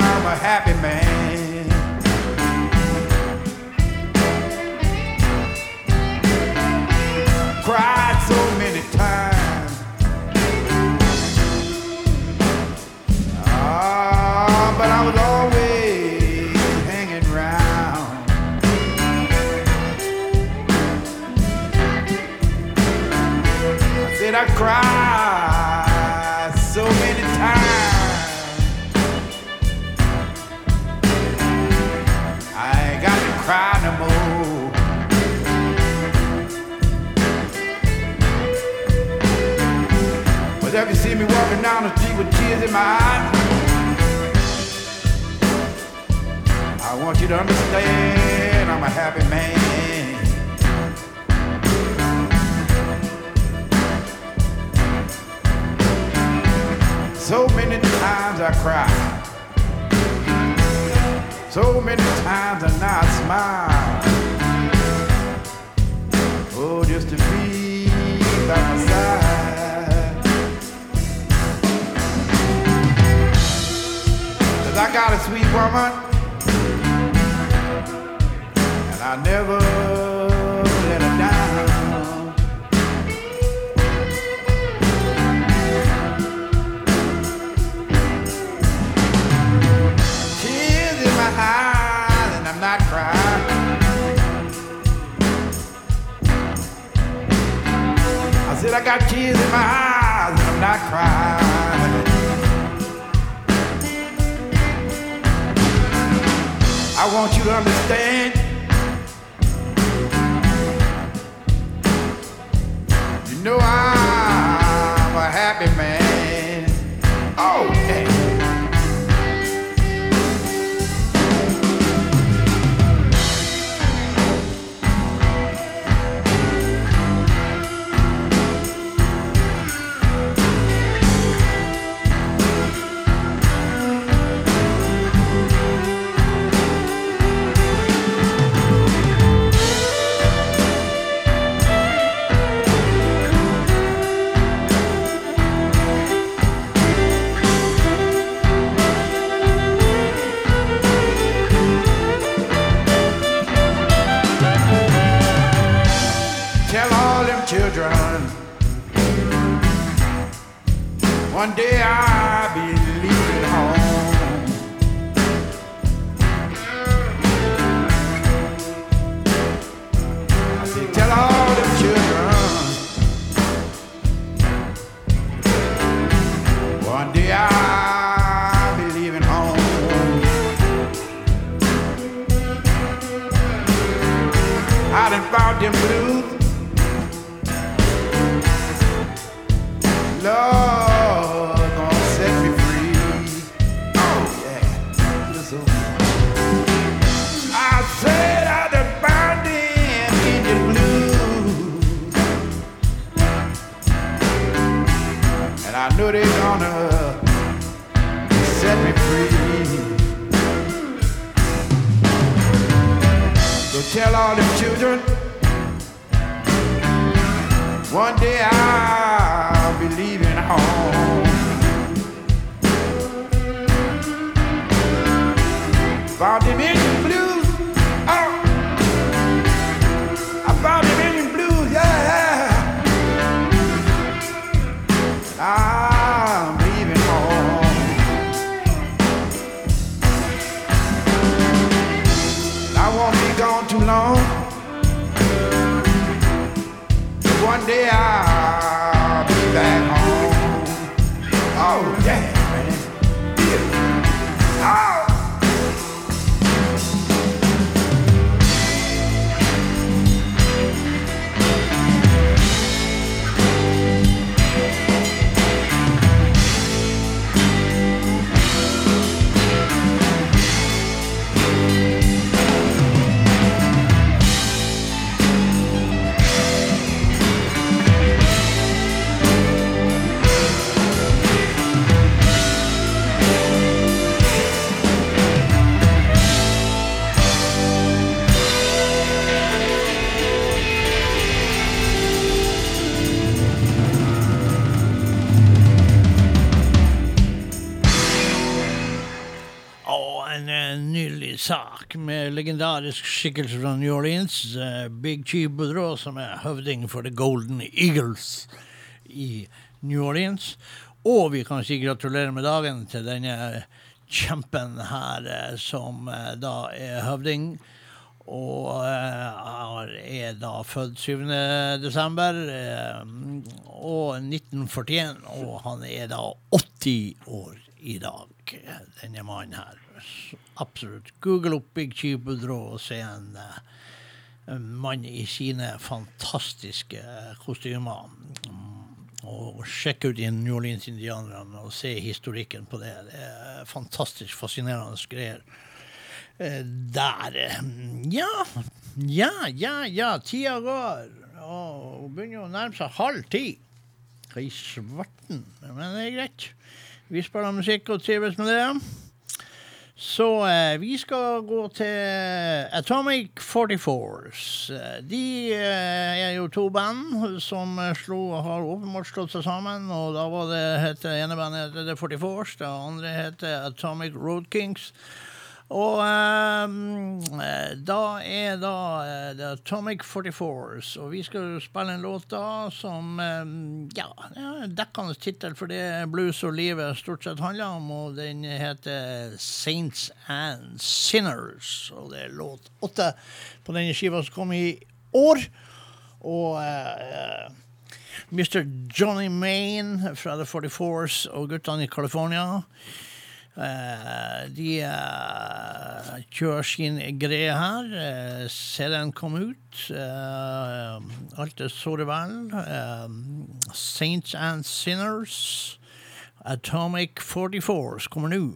legendarisk skikkelse fra New Orleans, eh, Big Chief Boudreau, som er høvding for The Golden Eagles i New Orleans. Og vi kan si gratulerer med dagen til denne kjempen her, eh, som eh, da er høvding. Og er da født 7.12. og 1941, og han er da 80 år i dag, denne mannen her. så Absolutt. Google opp Big Chief Boudreau og se en, eh, en mann i sine fantastiske eh, kostymer. Mm. Og sjekke ut New Orleans-indianerne og se historikken på det. Det er fantastisk fascinerende greier. Eh, der Ja, ja, ja, ja. Tida går. Og begynner å nærme seg halv ti. Hva i svarten? Men det er greit. Vi spiller musikk og trives med det. Så eh, vi skal gå til Atomic 44s. Eh, De eh, er jo to band som slo, har åpenbart slått seg sammen. Og da var det, het ene bandet heter The 44s, det andre heter Atomic Road Kings. Og eh, da er da eh, The Atomic 44s, og vi skal spille en låt da som eh, ja, dekkende tittel for det blues og livet stort sett handler om, og den heter Saints and Sinners, og det er låt åtte på denne skiva som kom i år. Og eh, Mr. Johnny Maine fra The 44s og guttene i California. Eh, de eh, kjører sin greie her. Uh, CD-en kom ut. eh, alt er såre vel. Eh, Saints and Sinners. Atomic 44s kommer nå.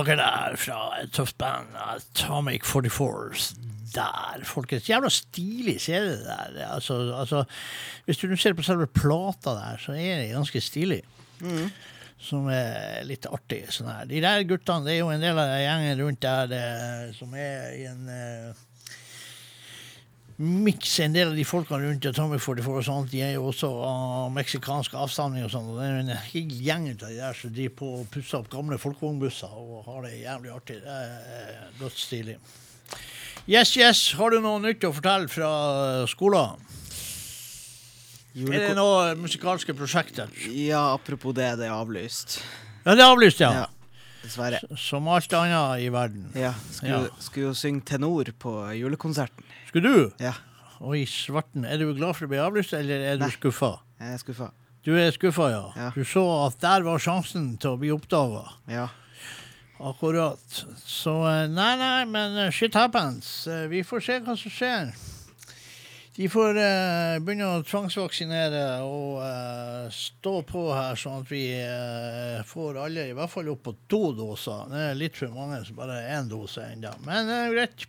Saker der fra et tøft band, Atomic 44s. Der, folkens. Jævla stilig CD det der. Altså, altså, hvis du ser på selve plata der, så er det ganske stilig. Som er litt artig. Sånn. De der guttene, det er jo en del av gjengen rundt der det, som er i en eh, miks en del av de folkene rundt Tommy 44 og sånt, de er jo også av meksikansk avstamning og sånn. Og det er en hel gjeng av de der som driver på og pusser opp gamle folkevognbusser og har det jævlig artig. Det er dødsstilig. Yes, yes. Har du noe nytt å fortelle fra skolen? Er det noe musikalske prosjekter?
ja, apropos det, det er avlyst.
Ja, det er avlyst, ja.
Ja, dessverre.
Som alt annet i verden.
Ja, skulle,
Ja.
skulle jo synge tenor på julekonserten.
Skulle du?
Ja,
Oi, svarten. Er du glad for å bli avlyst, eller er du
Nei.
skuffa?
jeg er skuffa.
Du er skuffa, ja.
Ja.
Du så at der var sjansen til å bli oppdaga.
Ja.
Akkurat. Så eh, nei, nei, men eh, shit happens. Eh, Vi får se hva som skjer. De får eh, begynne å tvangsvaksinere og eh, stå på her, sånn at vi eh, får alle i hvert fall opp på to doser. Det er litt for mange som bare har én dose ennå. Men det er greit.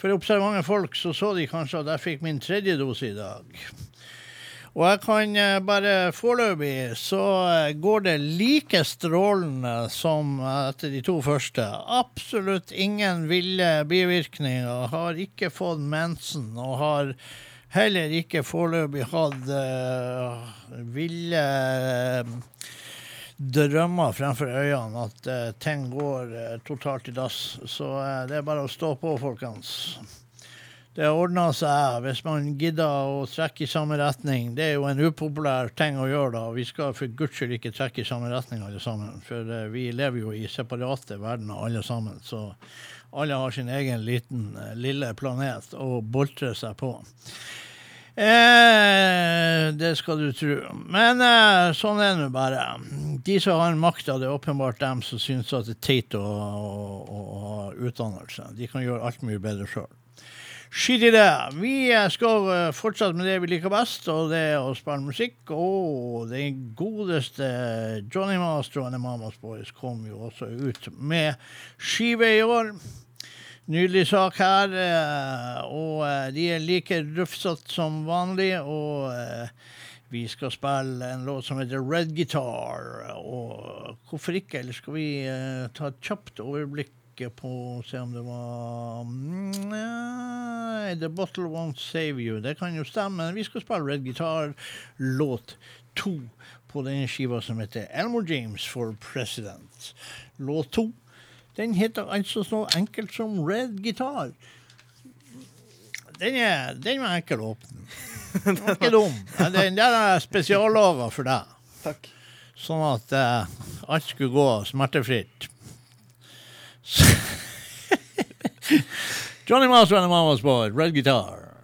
For observante folk så så de kanskje at jeg fikk min tredje dose i dag. Og jeg kan eh, bare foreløpig så eh, går det like strålende som etter de to første. Absolutt ingen ville bivirkninger. Har ikke fått mensen og har heller ikke foreløpig hatt uh, ville eh, drømmer fremfor øynene at uh, ting går totalt i dass. Så det er bare å stå på, folkens. Det ordner seg hvis man gidder å trekke i samme retning. Det er jo en upopulær ting å gjøre, da. Vi skal for guds skyld ikke trekke i samme retning, alle sammen. For vi lever jo i separate verdener, alle sammen. Så alle har sin egen liten, eh, lille planet å boltre seg på. Eh, det skal du tro. Men eh, sånn er det nå bare. De som har makta, det er åpenbart dem som syns at det er teit å, å, ha utdannelse. De kan gjøre alt mye bedre sjøl. Skit i det. Vi eh, skal fortsatt fortsette med det vi liker best, og det er å spille musikk. Og den godeste Johnny Master og The Mamas Boys kom jo også ut med skive i år. Nydelig sak her, eh, og eh, de er like rufsete som vanlig. Og eh, vi skal spille en låt som heter Red Guitar. Og hvorfor ikke? Eller skal vi eh, ta et kjapt overblikk på Se om det var Nei, The Bottle Won't Save You. Det kan jo stemme. Vi skal spille Red Guitar, låt to på den skiva som heter Elmore James for President. Låt to. Den heter altså så enkelt som Red Guitar. Den, er, den var enkel å åpne. Den var ikke dum. Den der er spesiallaga for deg.
Takk.
Sånn at uh, alt skulle gå smertefritt. Johnny Master and the Boy, Red Guitar.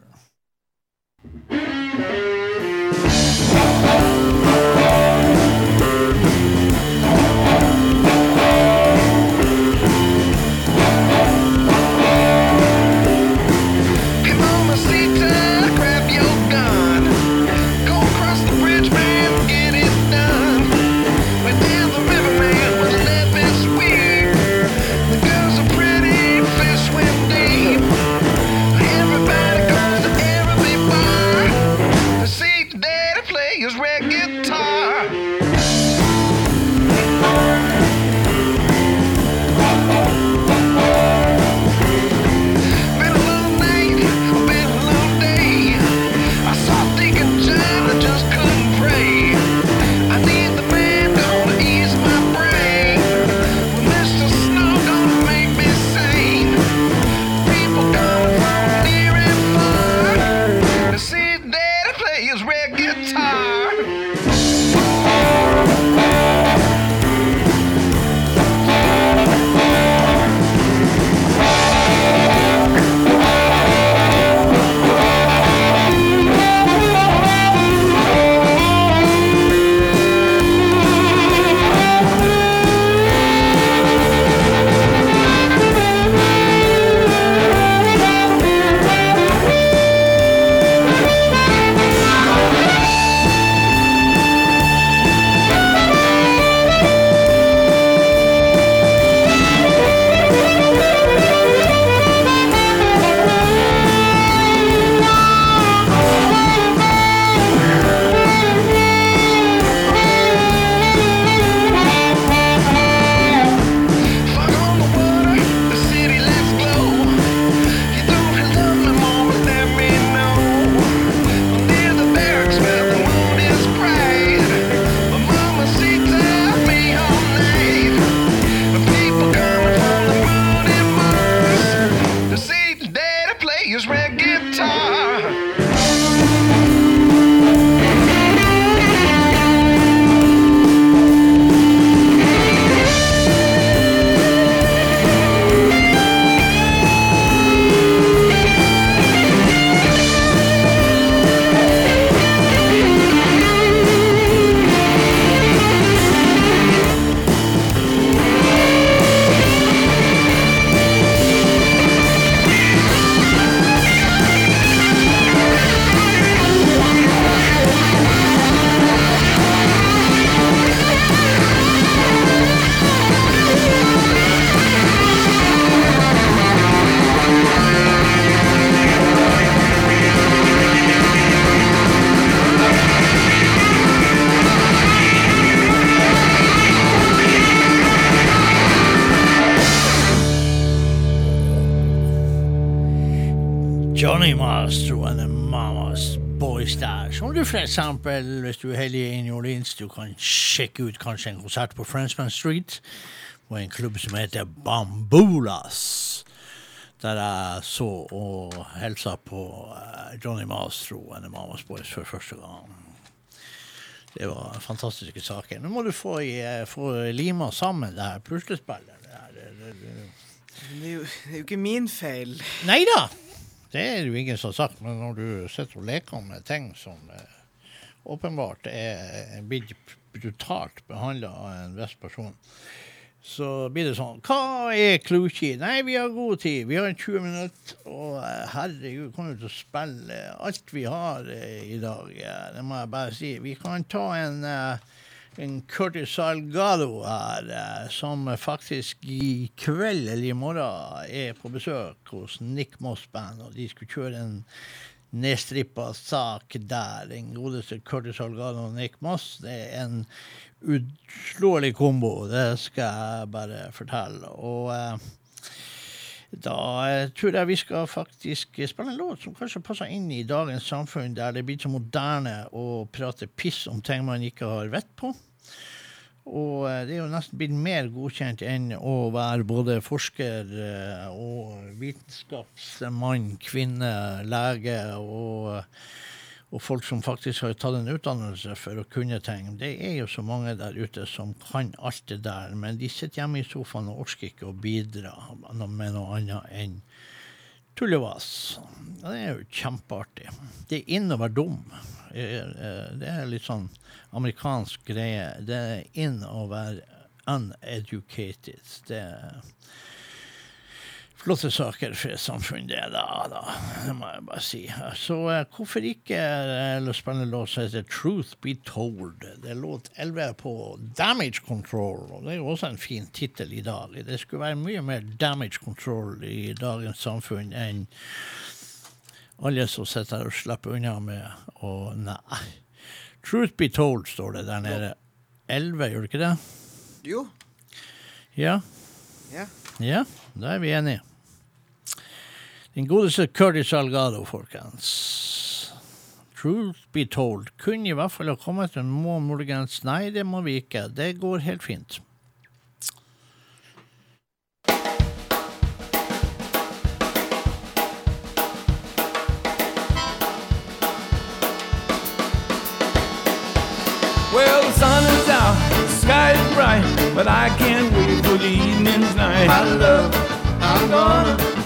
Sjekke ut kanskje en konsert på Frenchman Street på en klubb som heter Bambulas. Der jeg så og hilsa på eh, Johnny Mastro og Mamas Boys for første gang. Det var fantastiske saker. Nå må du få, eh, få lima sammen det her puslespillet. Det det- det-
er, jo, det er jo ikke min feil.
Nei da! Det er jo ingen som har sagt, men når du sitter og leker med ting som eh, åpenbart er blitt brutalt behandla av en viss person, så blir det sånn Hva er Kluchi? Nei, vi har god tid. Vi har 20 minutter. Og eh, herregud, kommer vi til å spille alt vi har eh, i dag? Det må jeg bare si. Vi kan ta en eh, en Curtis Salgado her, som faktisk i kveld eller i morgen er på besøk hos Nick Moss Band, og de skulle kjøre en nedstrippa sak der. Den godeste Curtis Salgado og Nick Moss. Det er en uslåelig kombo, det skal jeg bare fortelle. Og eh, da eh, tror jeg vi skal faktisk spille en låt som kanskje passer inn i dagens samfunn, der det blir så moderne å prate piss om ting man ikke har vett på. Og eh, det er jo nesten blitt mer godkjent enn å være både forsker eh, og vitenskapsmann, kvinne, lege og, og folk som faktisk har tatt en utdannelse for å kunne ting. Det er jo så mange der ute som kan alt det der, men de sitter hjemme i sofaen og orker ikke å bidra med noe annet enn tullevas. Det er jo kjempeartig. Det er inn å være dum. Eh, eh, Det er litt sånn amerikansk greie. Det er inn å være uneducated. Det er flotte saker for et samfunn, det, da. da. Det må jeg bare si. Så uh, hvorfor ikke uh, spille låt som heter 'Truth Be Told'? Det er låt 11 på Damage Control, og det er jo også en fin tittel i dag. Det skulle være mye mer damage control i dagens samfunn enn alle som sitter her og slipper unna med å Nei. Truth be told, står det der nede. 11, gjør det ikke det?
Jo.
Ja.
Ja.
Ja, da er vi enige. Den godeste Curtis Salgado, folkens. Truth be told. Kunne i hvert fall ha kommet en må muligens Nei, det må vi ikke. Det går helt fint.
Well, the sun is out, the sky is bright, but I can't wait for the evening's night.
My love, I'm gonna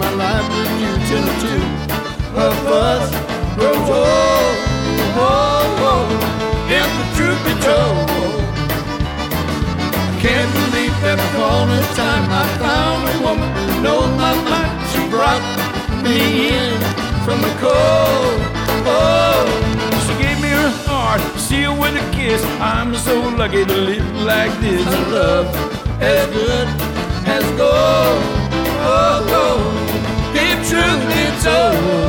my life with you till the two of us grows old. Oh, oh, if the truth be told. I can't believe that upon a time I found a woman who knows my mind. She brought me in from the cold. Oh,
She gave me her heart, sealed with a kiss. I'm so lucky to live like this.
a love as good as gold. Oh, oh, truth be told.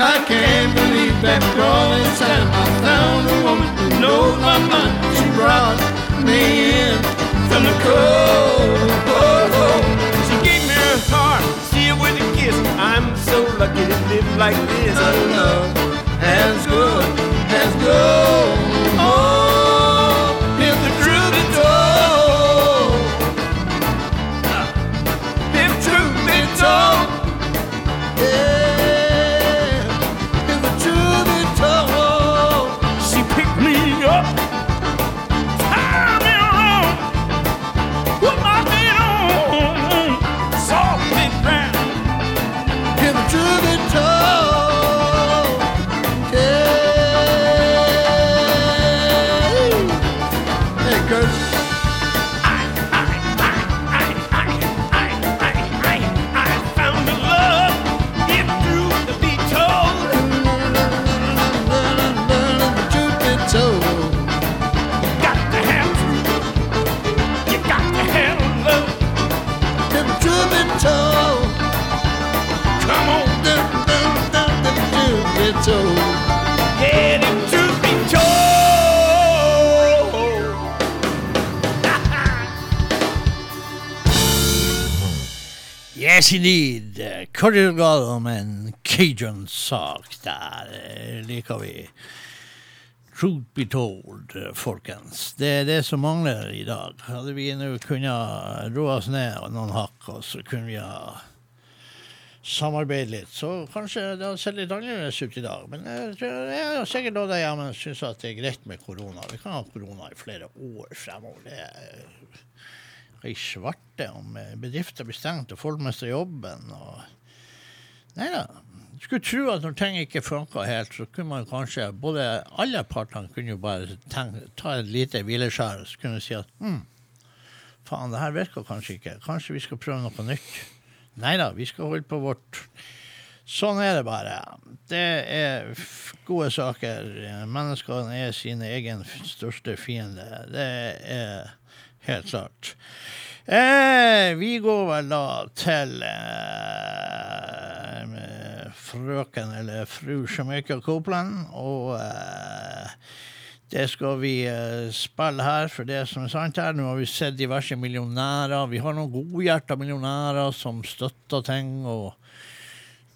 I can't believe that all this my. She brought me in from the cold.
She gave me her heart, sealed with a kiss. I'm so lucky to live like this.
A love as good as gold.
Indeed. Cordial Gado med en Cajun-sak der eh, liker vi. Truth be told, eh, folkens. Det er det som mangler i dag. Hadde vi nå kunnet roe oss ned noen hakk, og så kunne vi ha samarbeidet litt, så kanskje det hadde sett litt annerledes ut i dag. Men jeg, tror- jeg har sikkert noen der hjemme syns det er greit med korona. Vi kan ha korona i flere år fremover. Det er i svarte om eh, bedrifter blir stengt og folk mister jobben. og Nei da. Du skulle tro at når ting ikke funka helt, så kunne man kanskje både Alle partene kunne jo bare tenke, ta et lite hvileskjær og så kunne si at hm, faen, det her virker kanskje ikke. Kanskje vi skal prøve noe nytt. Nei da, vi skal holde på vårt. Sånn er det bare. Det er gode saker. Menneskene er sine egen største fiende. Det er helt klart. Eh, vi går vel da til eh, frøken eller fru Jamaica Copeland, og eh, det skal vi eh, spille her, for det som er sant her. Nå har vi sett diverse millionærer. Vi har noen godhjerta millionærer som støtter ting og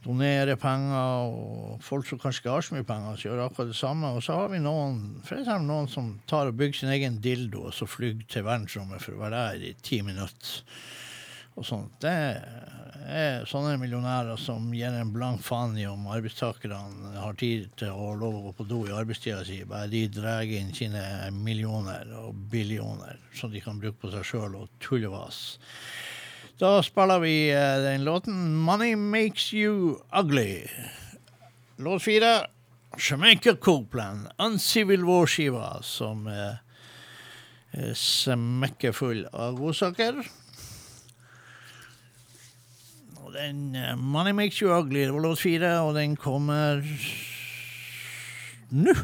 donerer penger, og folk som kanskje ikke har så mye penger, som gjør akkurat det samme. Og så har vi noen for eksempel noen som tar og bygger sin egen dildo, og så flyr til verdensrommet for å være der i ti minutter. Og sånt. Det er sånne millionærer som gir en blank faen i om arbeidstakerne har tid til å lov å gå på do i arbeidstida si. Bare de drar inn sine millioner og billioner som de kan bruke på seg sjøl og tullevas. Da spiller vi eh, den låten 'Money Makes You Ugly'. Låt fire. Jamaica Copeland, Uncivil War-skiva, som eh, er smekkefull av godsaker. Den eh, 'Money Makes You Ugly' det var låt fire, og den kommer nå.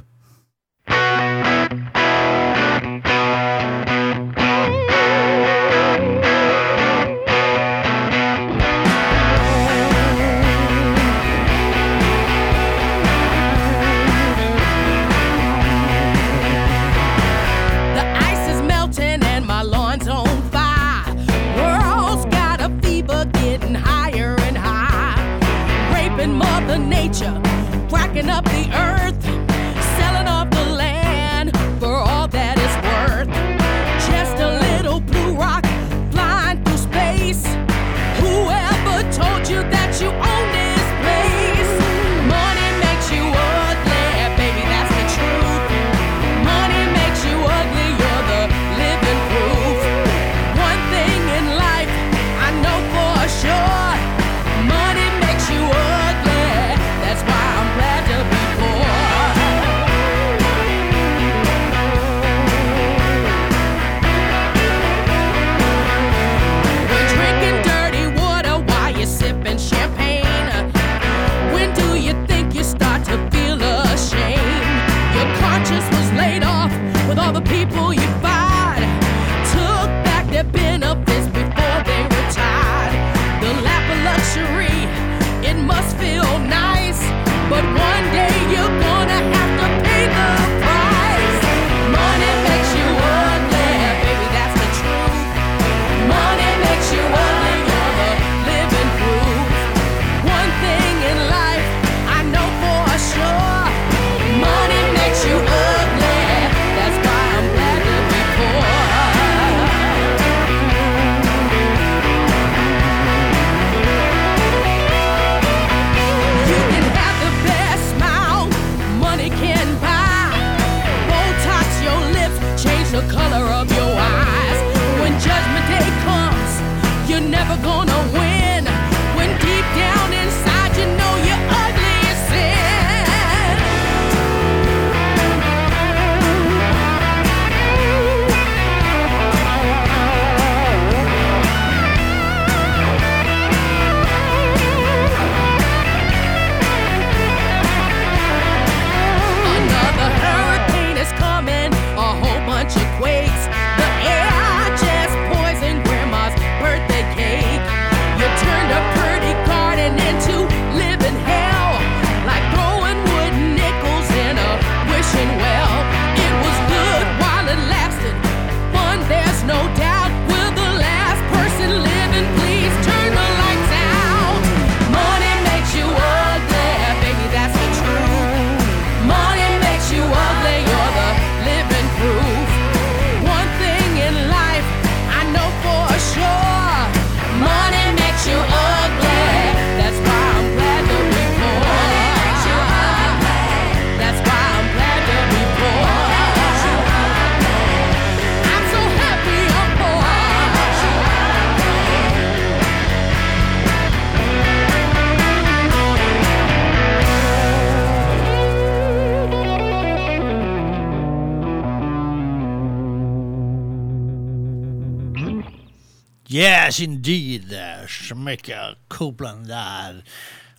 Yes, indeed. Smekka Copeland der.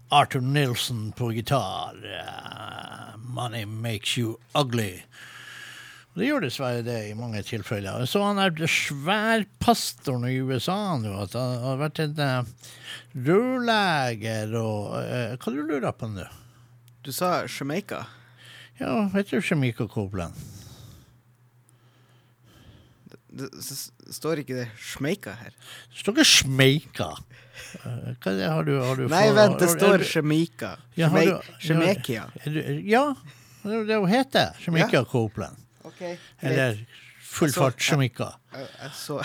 Arthur Nilsen på gitar. Eh, money makes you ugly. Det gjør dessverre det i mange tilfeller. Så han er sværpastoren i USA nå. At han har vært en uh, rørleger og uh, Hva du lurer på nå?
Du sa Jamaica.
Ja, heter Jamaica Copeland?
Det det, står ikke det smeika her?
Det står ikke Smeika. Eh, Hva er det har du, har du
Nei,
for-
vent, det står
er du- Ja, det er jo hete heter. ja. Copeland.
Okay,
Eller full fart Jamaica.
Jeg, så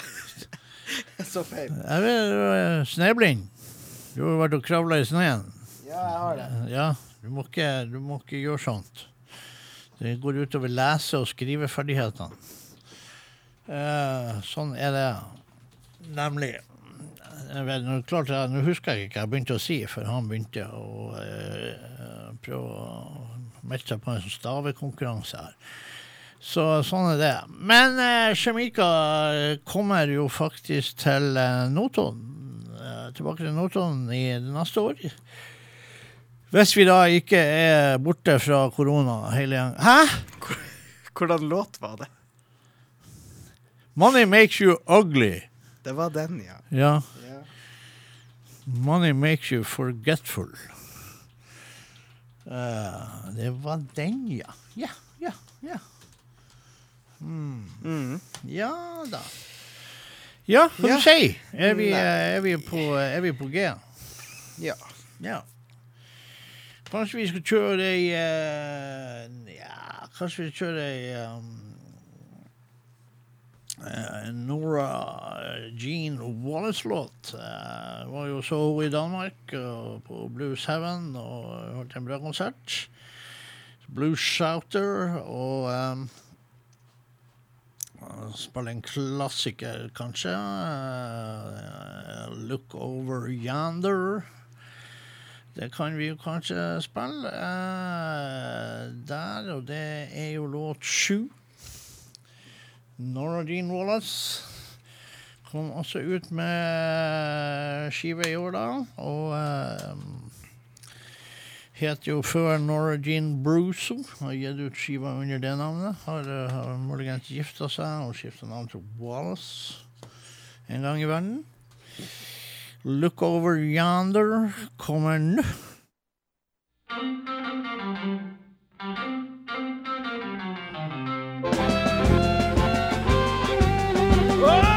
Jeg så feil.
Jeg er Sneblind. Du har vært og kravla i sneen.
Ja, jeg har det.
Ja, du må ikke, du må ikke gjøre sånt. Det går utover lese- og skriveferdighetene. Eh, sånn er det nemlig. Nå, klart, jeg, nå husker jeg ikke hva jeg begynte å si før han begynte å eh, prøve å melde seg på en sånn stavekonkurranse her. Så sånn er det. Men eh, kommer jo faktisk til eh, Notodden. Eh, tilbake til Notodden i neste år. Hvis vi da ikke er borte fra korona hele gjengen. Hæ?
Hvordan låt var det?
Money makes you ugly.
Det var den, ja.
Ja. Money makes you forgetful. Uh, det var den, ja. Ja, ja, ja.
Mm.
Ja da. Ja, hva
Ja.
du sier Er vi, er vi på, er vi på G?
Ja.
Ja. Kanskje vi skal kjøre ei uh, Ja, kanskje vi kjører ei um, eh, Nora Jean Wallace-låt. Uh, var jo så i Danmark på Blues Heaven og holdt en bra konsert. Blues Shouter og um, Spille en klassiker, kanskje. Uh, Look Over Yonder. Det kan vi jo kanskje spille uh, der, og det er jo låt sju. Nora Jean Wallace kom også ut med skive i år, da, og eh, het jo før Nora Jean Bruso. Har gitt ut skiva under det navnet. Har, eh, har muligens gifta seg og skifta navn til Wallace en gang i verden. Look over yonder kommer nå.
Oh,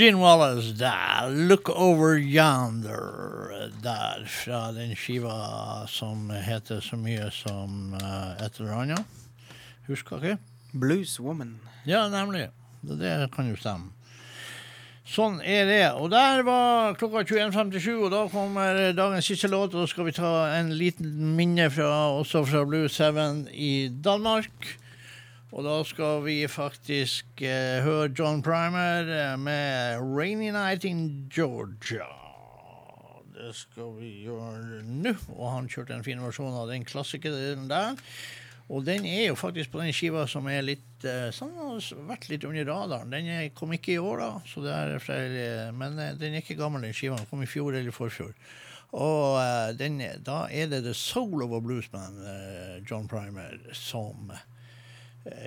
Jean Wallace der. 'Look Over Yonder' der, fra den skiva som heter så mye som uh, et eller annet. Husker ikke?
Blues Woman.
Ja, nemlig. Det, det kan jo stemme. Sånn er det. Og der var klokka 21.57, og da kommer dagens siste låt. Og da skal vi ta en liten minne fra, også fra Blues 7 i Danmark. Og da skal vi faktisk eh, høre John Primer eh, med 'Rainy Night in Georgia'. Det skal vi gjøre nå. Og han kjørte en fin versjon av den klassikeren der. Og den er jo faktisk på den skiva som er litt sånn, har vært litt under radaren. Den kom ikke i år, da, så det er flere, men eh, den er ikke gammel, den skiva. Den kom i fjor eller forfjor. Og den, da er det The Soul of a Bluesman, John Primer, som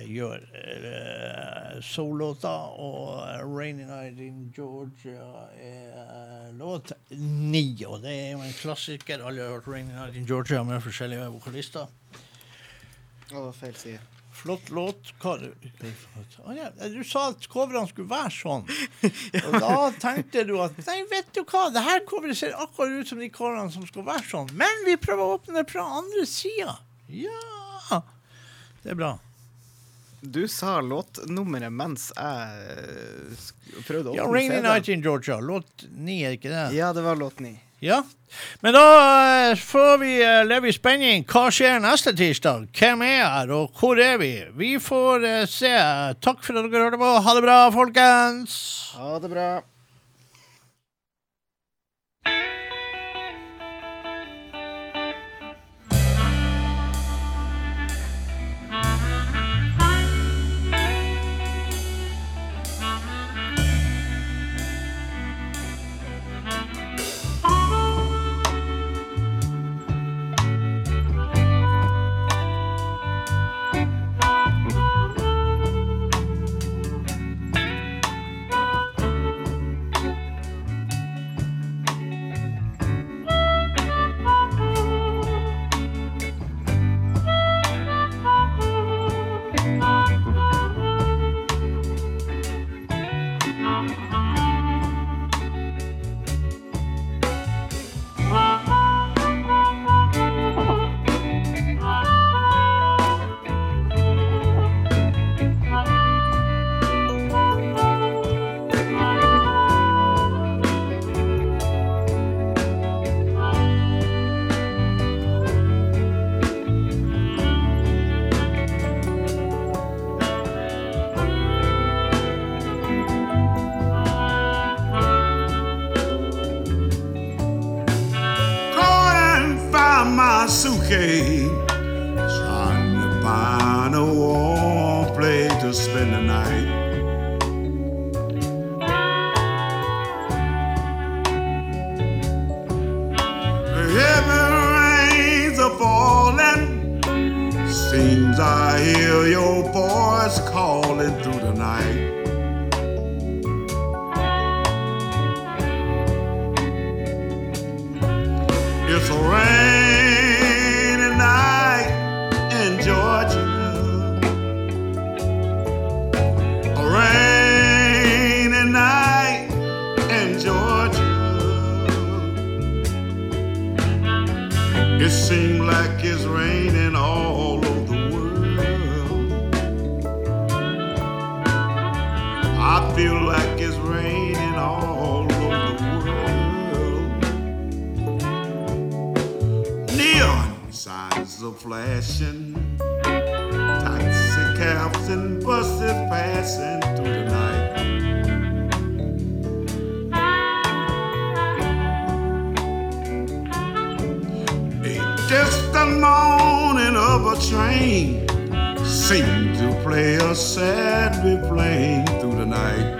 gjør uh, soul-låta. Og eh, 'Rainy Night in Georgia' er eh, låt ni. Og det er jo en klassiker. Alle har hørt 'Rainy Night in Georgia' med forskjellige vokalister.
Å, feil side.
Flott låt. Hva, Å ja, du sa at coverne skulle være sånn. Og da tenkte du at Nei, vet du hva, det her coveret ser akkurat ut som de coverne som skal være sånn. Men vi prøver å åpne det fra andre sida. Ja. Det er bra.
Du sa låtnummeret mens jeg prøvde å
Ja,
åpne
'Rainy
CD-en.
Night in Georgia'. Låt ni, er ikke det?
Ja, det var låt ni.
Ja. Men da eh, får vi eh, leve i spenning. Hva skjer neste tirsdag? Hvem er her, og hvor er vi? Vi får eh, se. Takk for at dere hørte på. Ha det bra, folkens.
Ha det bra.
Seems I hear your voice calling through the night. It's a rainy flashing, taxi cabs and buses passing through the night. A distant moaning of a train seemed to play a sad refrain through the night.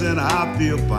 And I feel fine.